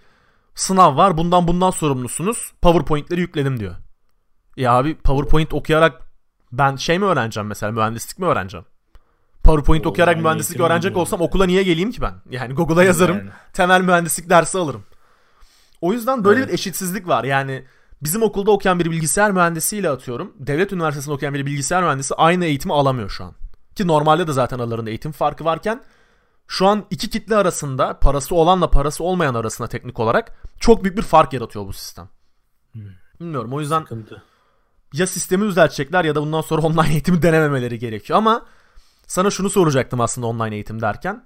sınav var bundan bundan sorumlusunuz. PowerPoint'leri yükledim diyor. Ya abi PowerPoint okuyarak ben şey mi öğreneceğim mesela mühendislik mi öğreneceğim? PowerPoint o, okuyarak mühendislik öğrenecek olsam okula niye geleyim ki ben? Yani Google'a yazarım. Yani. Temel mühendislik dersi alırım. O yüzden böyle evet. bir eşitsizlik var. Yani bizim okulda okuyan bir bilgisayar mühendisiyle atıyorum. Devlet üniversitesinde okuyan bir bilgisayar mühendisi aynı eğitimi alamıyor şu an. Ki normalde de zaten aralarında eğitim farkı varken şu an iki kitle arasında parası olanla parası olmayan arasında teknik olarak çok büyük bir fark yaratıyor bu sistem. Hmm. Bilmiyorum o yüzden Sıkıntı. ya sistemi düzeltecekler ya da bundan sonra online eğitimi denememeleri gerekiyor ama sana şunu soracaktım aslında online eğitim derken.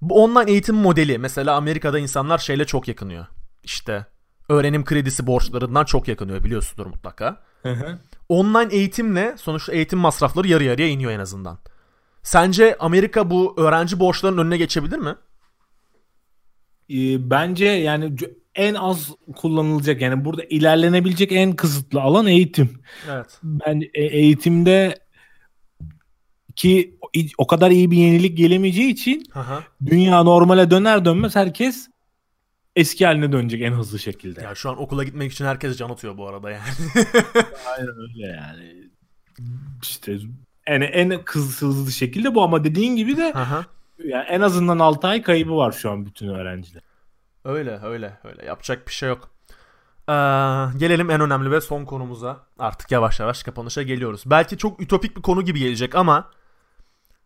Bu online eğitim modeli mesela Amerika'da insanlar şeyle çok yakınıyor işte öğrenim kredisi borçlarından çok yakınıyor biliyorsundur mutlaka. Hı hı. Online eğitimle sonuçta eğitim masrafları yarı yarıya iniyor en azından. Sence Amerika bu öğrenci borçlarının önüne geçebilir mi? Ee, bence yani en az kullanılacak yani burada ilerlenebilecek en kısıtlı alan eğitim. Evet. Ben e, eğitimde ki o kadar iyi bir yenilik gelemeyeceği için Aha. dünya normale döner dönmez herkes eski haline dönecek en hızlı şekilde. Ya şu an okula gitmek için herkes can atıyor bu arada yani. Aynen öyle yani. İşte en en hızlı şekilde bu ama dediğin gibi de Aha. yani en azından 6 ay kaybı var şu an bütün öğrenciler. Öyle öyle öyle yapacak bir şey yok. Ee, gelelim en önemli ve son konumuza. Artık yavaş yavaş kapanışa geliyoruz. Belki çok ütopik bir konu gibi gelecek ama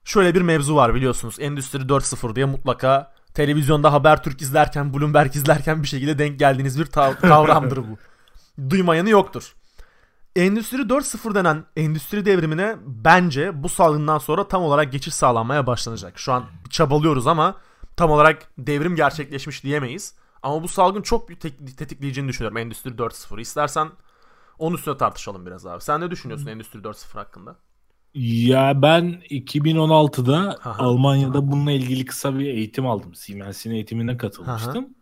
şöyle bir mevzu var biliyorsunuz. Endüstri 4.0 diye mutlaka televizyonda Habertürk izlerken, Bloomberg izlerken bir şekilde denk geldiğiniz bir kavramdır bu. Duymayanı yoktur. Endüstri 4.0 denen endüstri devrimine bence bu salgından sonra tam olarak geçiş sağlanmaya başlanacak. Şu an çabalıyoruz ama tam olarak devrim gerçekleşmiş diyemeyiz. Ama bu salgın çok büyük tetikleyeceğini düşünüyorum Endüstri 4.0. İstersen onun üstüne tartışalım biraz abi. Sen ne düşünüyorsun Endüstri 4.0 hakkında? Ya ben 2016'da Aha. Almanya'da bununla ilgili kısa bir eğitim aldım. Siemens'in eğitimine katılmıştım.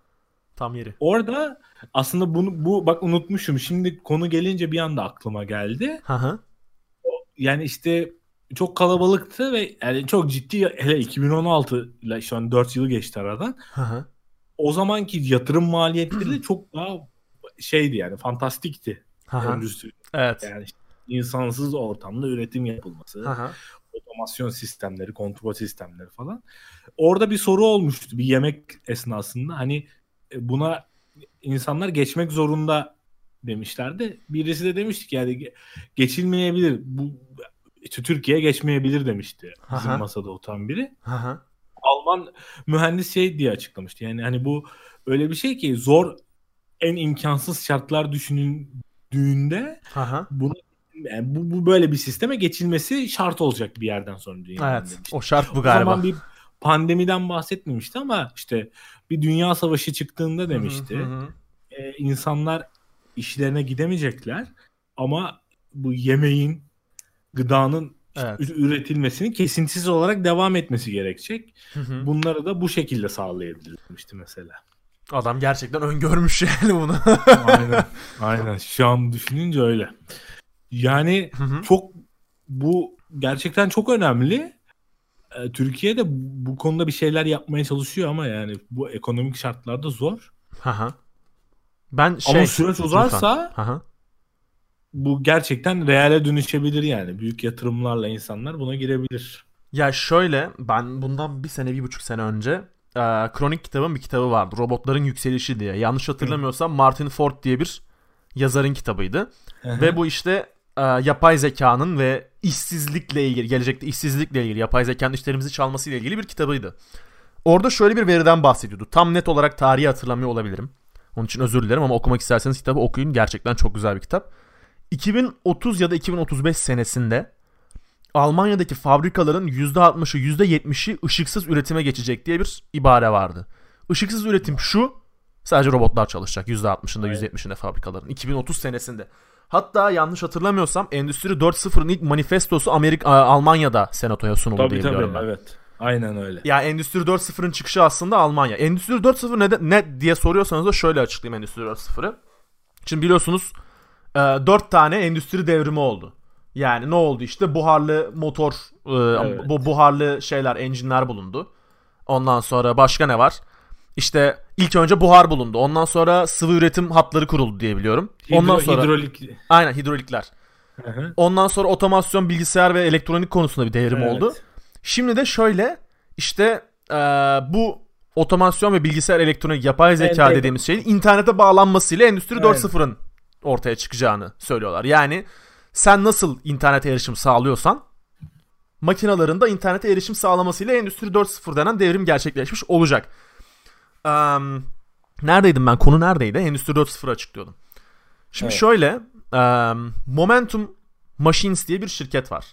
Tam yeri. Orada aslında bunu bu bak unutmuşum. Şimdi konu gelince bir anda aklıma geldi. Hı. Yani işte çok kalabalıktı ve yani çok ciddi hele 2016 ile şu an 4 yılı geçti aradan. Hı. O zamanki yatırım maliyetleri de çok daha şeydi yani fantastikti. Hı. Endüstri. Evet. Yani işte insansız ortamda üretim yapılması, hı. otomasyon sistemleri, kontrol sistemleri falan. Orada bir soru olmuştu bir yemek esnasında. Hani e, buna insanlar geçmek zorunda demişlerdi. Birisi de demişti ki yani ge- geçilmeyebilir. Bu Türkiye geçmeyebilir demişti. Bizim Aha. masada oturan biri. Hı. Alman mühendis şey diye açıklamıştı. Yani hani bu öyle bir şey ki zor en imkansız şartlar düşünüldüğünde Hı hı. Yani bu, bu böyle bir sisteme geçilmesi şart olacak bir yerden sonra dünyanın Evet. O şart bu O galiba. zaman bir pandemiden bahsetmemişti ama işte bir dünya savaşı çıktığında demişti. Hı hı e, insanlar işlerine gidemeyecekler ama bu yemeğin, gıdanın Evet. ü- üretilmesinin kesintisiz olarak devam etmesi gerekecek. Hı hı. Bunları da bu şekilde sağlayabiliriz demişti mesela. Adam gerçekten öngörmüş yani bunu. Aynen. Aynen. Şu an düşününce öyle. Yani Hı hı. çok bu gerçekten çok önemli. Ee, Türkiye de bu konuda bir şeyler yapmaya çalışıyor ama yani bu ekonomik şartlarda zor. Hı hı. Ben şey... ama süreç uzarsa Hı hı. bu gerçekten reale dönüşebilir yani. Büyük yatırımlarla insanlar buna girebilir. Ya şöyle ben bundan bir sene bir buçuk sene önce e, Kronik kitabın bir kitabı vardı. Robotların Yükselişi diye. Yanlış hatırlamıyorsam Martin Ford diye bir yazarın kitabıydı. Ve bu işte e, yapay zekanın ve işsizlikle ilgili, gelecekte işsizlikle ilgili, yapay zekanın işlerimizi çalmasıyla ilgili bir kitabıydı. Orada şöyle bir veriden bahsediyordu. Tam net olarak tarihi hatırlamıyor olabilirim. Onun için özür dilerim ama okumak isterseniz kitabı okuyun. Gerçekten çok güzel bir kitap. 2030 ya da 2035 senesinde Almanya'daki fabrikaların %60'ı %70'i ışıksız üretime geçecek diye bir ibare vardı. Işıksız üretim şu sadece robotlar çalışacak %60'ında Evet. %70'inde fabrikaların 2030 senesinde. Hatta yanlış hatırlamıyorsam Endüstri 4.0'ın ilk manifestosu Amerika Almanya'da senatoya sunuldu Tabii diye tabii biliyorum ben. evet. Aynen öyle. Ya Endüstri 4.0'ın çıkışı aslında Almanya. Endüstri 4.0 ne, ne diye soruyorsanız da şöyle açıklayayım Endüstri 4.0'ı. Şimdi biliyorsunuz e, 4 tane endüstri devrimi oldu. Yani ne oldu işte buharlı motor, e, Evet. bu buharlı şeyler, engine'ler bulundu. Ondan sonra başka ne var? İşte ilk önce buhar bulundu. Ondan sonra sıvı üretim hatları kuruldu diye biliyorum. Ondan Hidro- sonra hidrolik aynen hidrolikler. Hı hı. Ondan sonra otomasyon, bilgisayar ve elektronik konusunda bir devrim Evet. oldu. Şimdi de şöyle işte e, bu otomasyon ve bilgisayar elektronik yapay zeka Entegre. dediğimiz şeyin internete bağlanmasıyla Endüstri Aynen. 4.0'ın ortaya çıkacağını söylüyorlar. Yani sen nasıl internete erişim sağlıyorsan makinaların da internete erişim sağlamasıyla Endüstri 4.0 denen devrim gerçekleşmiş olacak. Eee, neredeydim ben? Konu neredeydi? Endüstri 4.0'ı açıklıyordum. Şimdi Evet. şöyle eee, Momentum Machines diye bir şirket var.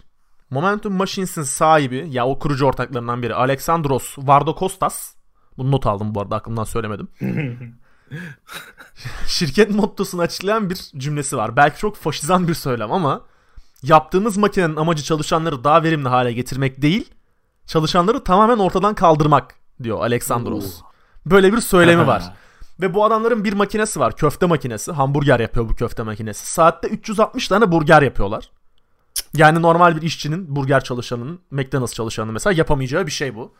Momentum Machines'in sahibi ya o kurucu ortaklarından biri Alexandros Vardokostas. Bunu not aldım bu arada aklımdan söylemedim. Şirket mottosunu açıklayan bir cümlesi var. Belki çok faşizan bir söylem ama yaptığımız makinenin amacı çalışanları daha verimli hale getirmek değil, çalışanları tamamen ortadan kaldırmak diyor Alexandros. Böyle bir söylemi var. Ve bu adamların bir makinesi var. Köfte makinesi. Hamburger yapıyor bu köfte makinesi. Saatte 360 tane burger yapıyorlar. Yani normal bir işçinin, burger çalışanının, McDonald's çalışanının mesela yapamayacağı bir şey bu.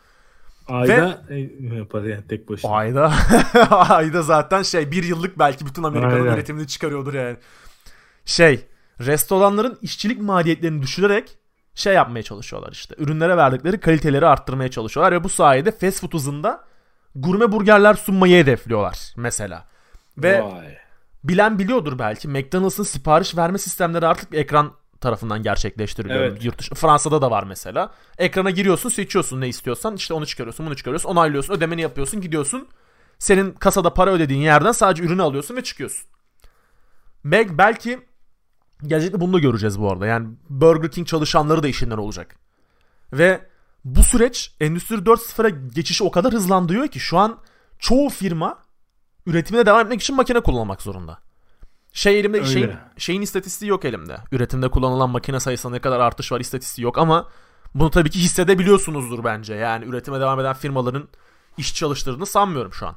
Ayda e, yapar yani tek başına. Ayda ayda zaten şey bir yıllık belki bütün Amerika'nın Aynen. üretimini çıkarıyordur yani. Şey restoranların işçilik maliyetlerini düşürerek şey yapmaya çalışıyorlar işte. Ürünlere verdikleri kaliteleri arttırmaya çalışıyorlar ve bu sayede fast food hızında gurme burgerler sunmayı hedefliyorlar mesela. Ve Vay. bilen biliyordur belki McDonald's'ın sipariş verme sistemleri artık ekran tarafından gerçekleştiriliyor. Evet. Yurt dışı, Fransa'da da var mesela. Ekrana giriyorsun, seçiyorsun ne istiyorsan. işte onu çıkarıyorsun, bunu çıkarıyorsun, onaylıyorsun, ödemeni yapıyorsun, gidiyorsun. Senin kasada para ödediğin yerden sadece ürünü alıyorsun ve çıkıyorsun. Meg belki gelecekte bunu da göreceğiz bu arada. Yani Burger King çalışanları da işinden olacak. Ve bu süreç Endüstri 4.0'a geçişi o kadar hızlandırıyor ki şu an çoğu firma üretimine devam etmek için makine kullanmak zorunda. Şey elimde Öyle. şeyin, şeyin istatistiği yok elimde. Üretimde kullanılan makine sayısında ne kadar artış var istatistiği yok ama bunu tabii ki hissedebiliyorsunuzdur bence. Yani üretime devam eden firmaların iş çalıştırdığını sanmıyorum şu an.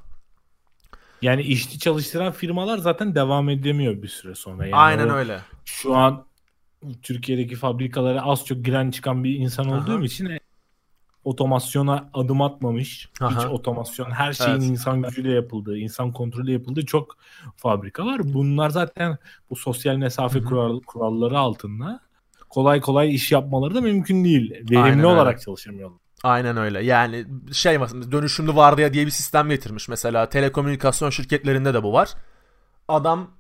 Yani işçi çalıştıran firmalar zaten devam edemiyor bir süre sonra. Yani Aynen öyle. Şu an Türkiye'deki fabrikalara az çok giren çıkan bir insan Aha. olduğum için e, otomasyona adım atmamış. Hiç Aha. otomasyon her şeyin Evet. insan gücüyle yapıldığı, insan kontrolü yapıldığı çok fabrika var. Bunlar zaten bu sosyal mesafe kural, kuralları altında kolay kolay iş yapmaları da mümkün değil. Verimli Aynen öyle. olarak çalışamıyorlar. Aynen öyle. Yani şey dönüşümlü vardiya diye bir sistem getirmiş. Mesela telekomünikasyon şirketlerinde de bu var. Adam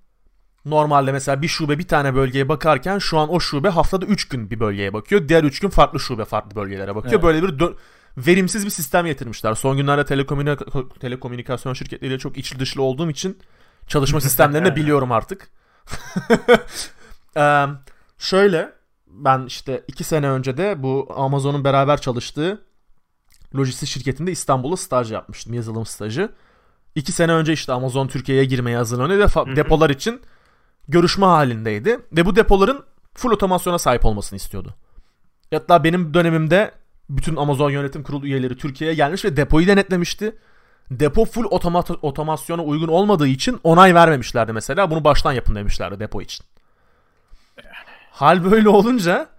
normalde mesela bir şube bir tane bölgeye bakarken şu an o şube haftada 3 gün bir bölgeye bakıyor. Diğer 3 gün farklı şube farklı bölgelere bakıyor. Evet. Böyle bir dö- verimsiz bir sistem getirmişler. Son günlerde telekomünika- telekomünikasyon şirketleriyle çok içli dışlı olduğum için çalışma sistemlerini biliyorum artık. Eee, şöyle ben işte 2 sene önce de bu Amazon'un beraber çalıştığı lojistik şirketinde İstanbul'da staj yapmıştım. Yazılım stajı. 2 sene önce işte Amazon Türkiye'ye girmeye hazırlanıyor ve depolar için görüşme halindeydi. Ve bu depoların full otomasyona sahip olmasını istiyordu. Hatta benim dönemimde bütün Amazon yönetim kurulu üyeleri Türkiye'ye gelmiş ve depoyu denetlemişti. Depo full otoma- otomasyona uygun olmadığı için onay vermemişlerdi mesela. Bunu baştan yapın demişlerdi depo için. Hal böyle olunca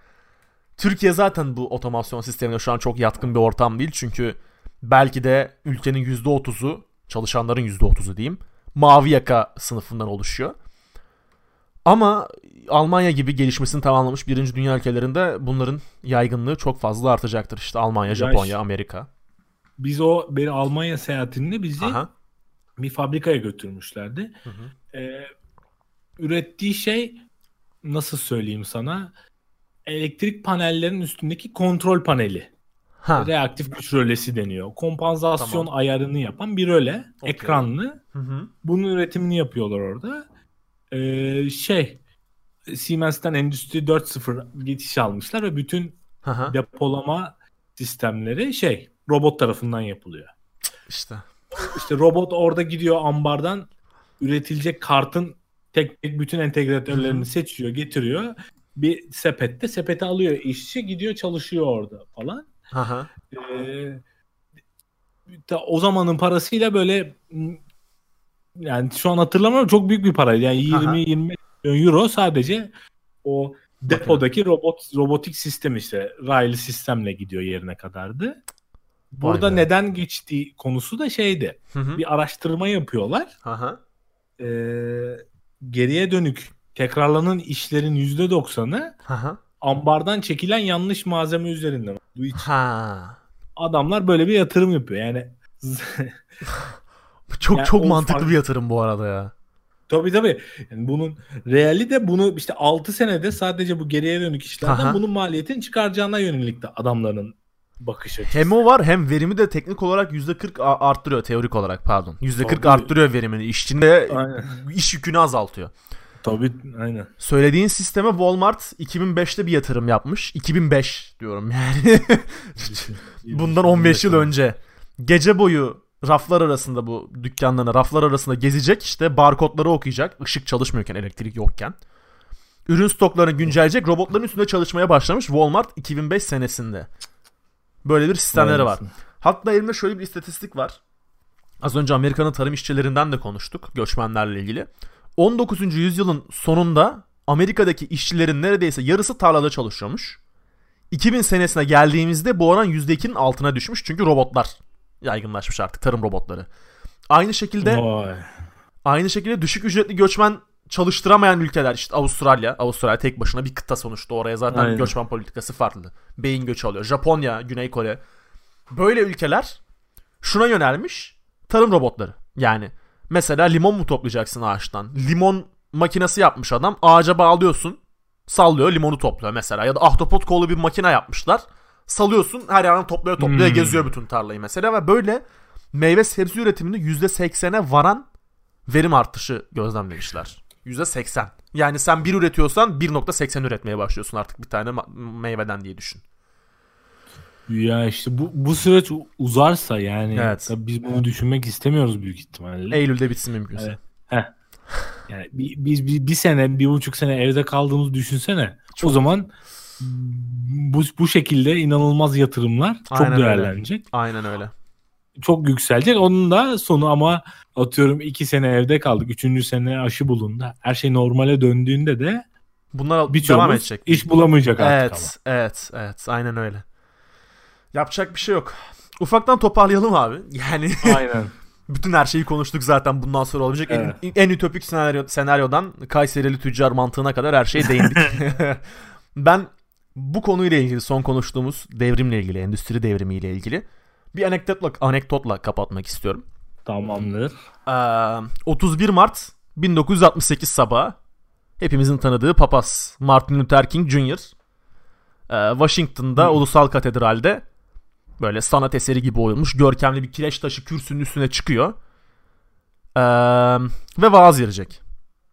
Türkiye zaten bu otomasyon sistemine şu an çok yatkın bir ortam değil. Çünkü belki de ülkenin %30'u çalışanların %30'u diyeyim mavi yaka sınıfından oluşuyor. Ama Almanya gibi gelişmesini tamamlamış birinci dünya ülkelerinde bunların yaygınlığı çok fazla artacaktır. İşte Almanya, Ya Japonya, işte- Amerika. Biz o bir Almanya seyahatinde bizi Aha. bir fabrikaya götürmüşlerdi. Hı hı. Ee, ürettiği şey nasıl söyleyeyim sana? Elektrik panellerinin üstündeki kontrol paneli. Ha. Reaktif güç rölesi deniyor. Kompansasyon Tamam. ayarını yapan bir röle. Okey. Ekranlı. Hı hı. Bunun üretimini yapıyorlar orada. Ee, şey Siemens'ten Endüstri 4.0 geçiş almışlar ve bütün hı. depolama sistemleri şey robot tarafından yapılıyor. İşte. İşte robot orada gidiyor ambardan üretilecek kartın tek tek bütün entegratörlerini Hı hı. seçiyor, getiriyor. Bir sepette sepete alıyor işçi gidiyor çalışıyor orada falan. Hı. Ee, o zamanın parasıyla böyle yani şu an hatırlamıyorum çok büyük bir paraydı. Yani Aha. 20 20 euro sadece o depodaki robot robotik sistem işte raylı sistemle gidiyor yerine kadardı. Burada neden geçtiği konusu da şeydi. Hı hı. Bir araştırma yapıyorlar. Hı. Ee, geriye dönük tekrarlanan işlerin %90'ı Hı hı. ambardan çekilen yanlış malzeme üzerinden olduğu için Ha. adamlar böyle bir yatırım yapıyor. Yani Çok Yani çok mantıklı fark- bir yatırım bu arada ya. tabii tabii. Yani bunun reali de bunu işte 6 senede sadece bu geriye dönük işlerden Aha. bunun maliyetini çıkaracağına yönelik de adamların bakış açısı. Hem o var hem verimi de teknik olarak %40 a- arttırıyor teorik olarak pardon. %40 Tabii. arttırıyor verimini. İşçinde Aynen. iş yükünü azaltıyor. Tabii aynen. Söylediğin sisteme Walmart 2005'te bir yatırım yapmış. 2005 diyorum yani. Bundan 15 yıl önce. Gece boyu raflar arasında bu dükkanlarına raflar arasında gezecek işte barkodları okuyacak. Işık çalışmıyorken elektrik yokken. Ürün stoklarını güncelleyecek robotların üstünde çalışmaya başlamış Walmart 2005 senesinde. Böyle bir sistemleri var. Hatta elimde şöyle bir istatistik var. Az önce Amerika'nın tarım işçilerinden de konuştuk göçmenlerle ilgili. 19. yüzyılın sonunda Amerika'daki işçilerin neredeyse yarısı tarlada çalışıyormuş. 2000 senesine geldiğimizde bu oran %2'nin altına düşmüş çünkü robotlar yaygınlaşmış artık tarım robotları. Aynı şekilde Vay. aynı şekilde düşük ücretli göçmen çalıştıramayan ülkeler işte Avustralya, Avustralya tek başına bir kıta sonuçta oraya zaten Aynen. göçmen politikası farklı. Beyin göçü alıyor. Japonya, Güney Kore. Böyle ülkeler şuna yönelmiş tarım robotları. Yani mesela limon mu toplayacaksın ağaçtan? Limon makinesi yapmış adam. Ağaca bağlıyorsun. Sallıyor limonu topluyor mesela. Ya da ahtapot kolu bir makine yapmışlar. Salıyorsun her yerden topluyor topluyor Hmm. geziyor bütün tarlayı mesela. Ve böyle meyve sebze üretiminde %80'e varan verim artışı gözlemlemişler. %80. Yani sen bir üretiyorsan 1.80 üretmeye başlıyorsun artık bir tane meyveden diye düşün. Ya işte bu bu süreç uzarsa yani Evet. tabii biz bunu düşünmek istemiyoruz büyük ihtimalle. Eylül'de bitsin mümkünse. Evet. Heh. Yani bi- biz bir, bir sene, bir buçuk sene evde kaldığımızı düşünsene. O zaman bu, bu şekilde inanılmaz yatırımlar çok Aynen öyle. değerlenecek. Aynen öyle. Çok yükselecek. Onun da sonu ama atıyorum iki sene evde kaldık. Üçüncü sene aşı bulundu. Her şey normale döndüğünde de Bunlar devam birçoğumuz edecek. iş bulamayacak artık Evet, evet, evet. Aynen öyle. Yapacak bir şey yok. Ufaktan toparlayalım abi. Yani ama. Aynen. bütün her şeyi konuştuk zaten bundan sonra. En, Evet. en ütopik senaryo, senaryodan Kayserili tüccar mantığına kadar her şeye değindik. ben bu konuyla ilgili son konuştuğumuz devrimle ilgili, endüstri devrimiyle ilgili bir anekdotla, anekdotla kapatmak istiyorum. Tamamdır. Ee, 31 Mart 1968 sabahı hepimizin tanıdığı papaz Martin Luther King Jr. ee, Washington'da Hı. Ulusal Katedral'de böyle sanat eseri gibi oyulmuş görkemli bir kireç taşı kürsünün üstüne çıkıyor. Ee, ve vaaz verecek.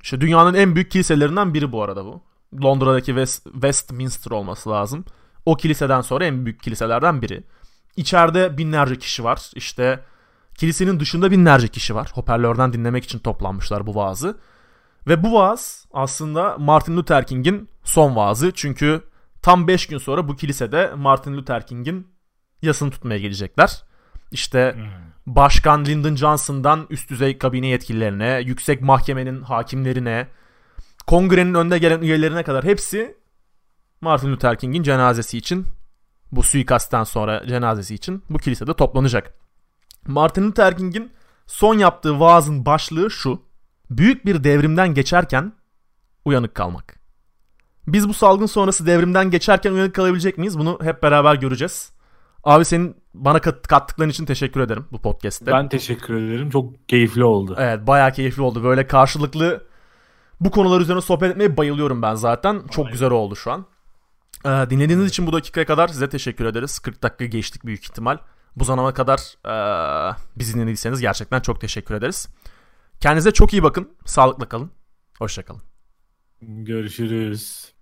İşte dünyanın en büyük kiliselerinden biri bu arada bu. Londra'daki West, Westminster olması lazım. O kiliseden sonra en büyük kiliselerden biri. İçeride binlerce kişi var. İşte Kilisenin dışında binlerce kişi var. Hoparlörden dinlemek için toplanmışlar bu vaazı. Ve bu vaaz aslında Martin Luther King'in son vaazı. Çünkü tam 5 gün sonra bu kilisede Martin Luther King'in yasını tutmaya gelecekler. İşte Başkan Lyndon Johnson'dan üst düzey kabine yetkililerine, yüksek mahkemenin hakimlerine, kongrenin önde gelen üyelerine kadar hepsi Martin Luther King'in cenazesi için bu suikastten sonra cenazesi için bu kilisede toplanacak. Martin Luther King'in son yaptığı vaazın başlığı şu. Büyük bir devrimden geçerken uyanık kalmak. Biz bu salgın sonrası devrimden geçerken uyanık kalabilecek miyiz? Bunu hep beraber göreceğiz. Abi senin bana kat- kattıkların için teşekkür ederim bu podcast'te. Ben teşekkür ederim. Çok keyifli oldu. Evet bayağı keyifli oldu. Böyle karşılıklı bu konular üzerine sohbet etmeye bayılıyorum ben zaten. Çok güzel oldu şu an. Ee, dinlediğiniz için bu dakikaya kadar size teşekkür ederiz. 40 dakika geçtik büyük ihtimal. Bu zamana kadar ee, bizi dinlediyseniz gerçekten çok teşekkür ederiz. Kendinize çok iyi bakın. Sağlıkla kalın. Hoşçakalın. Görüşürüz.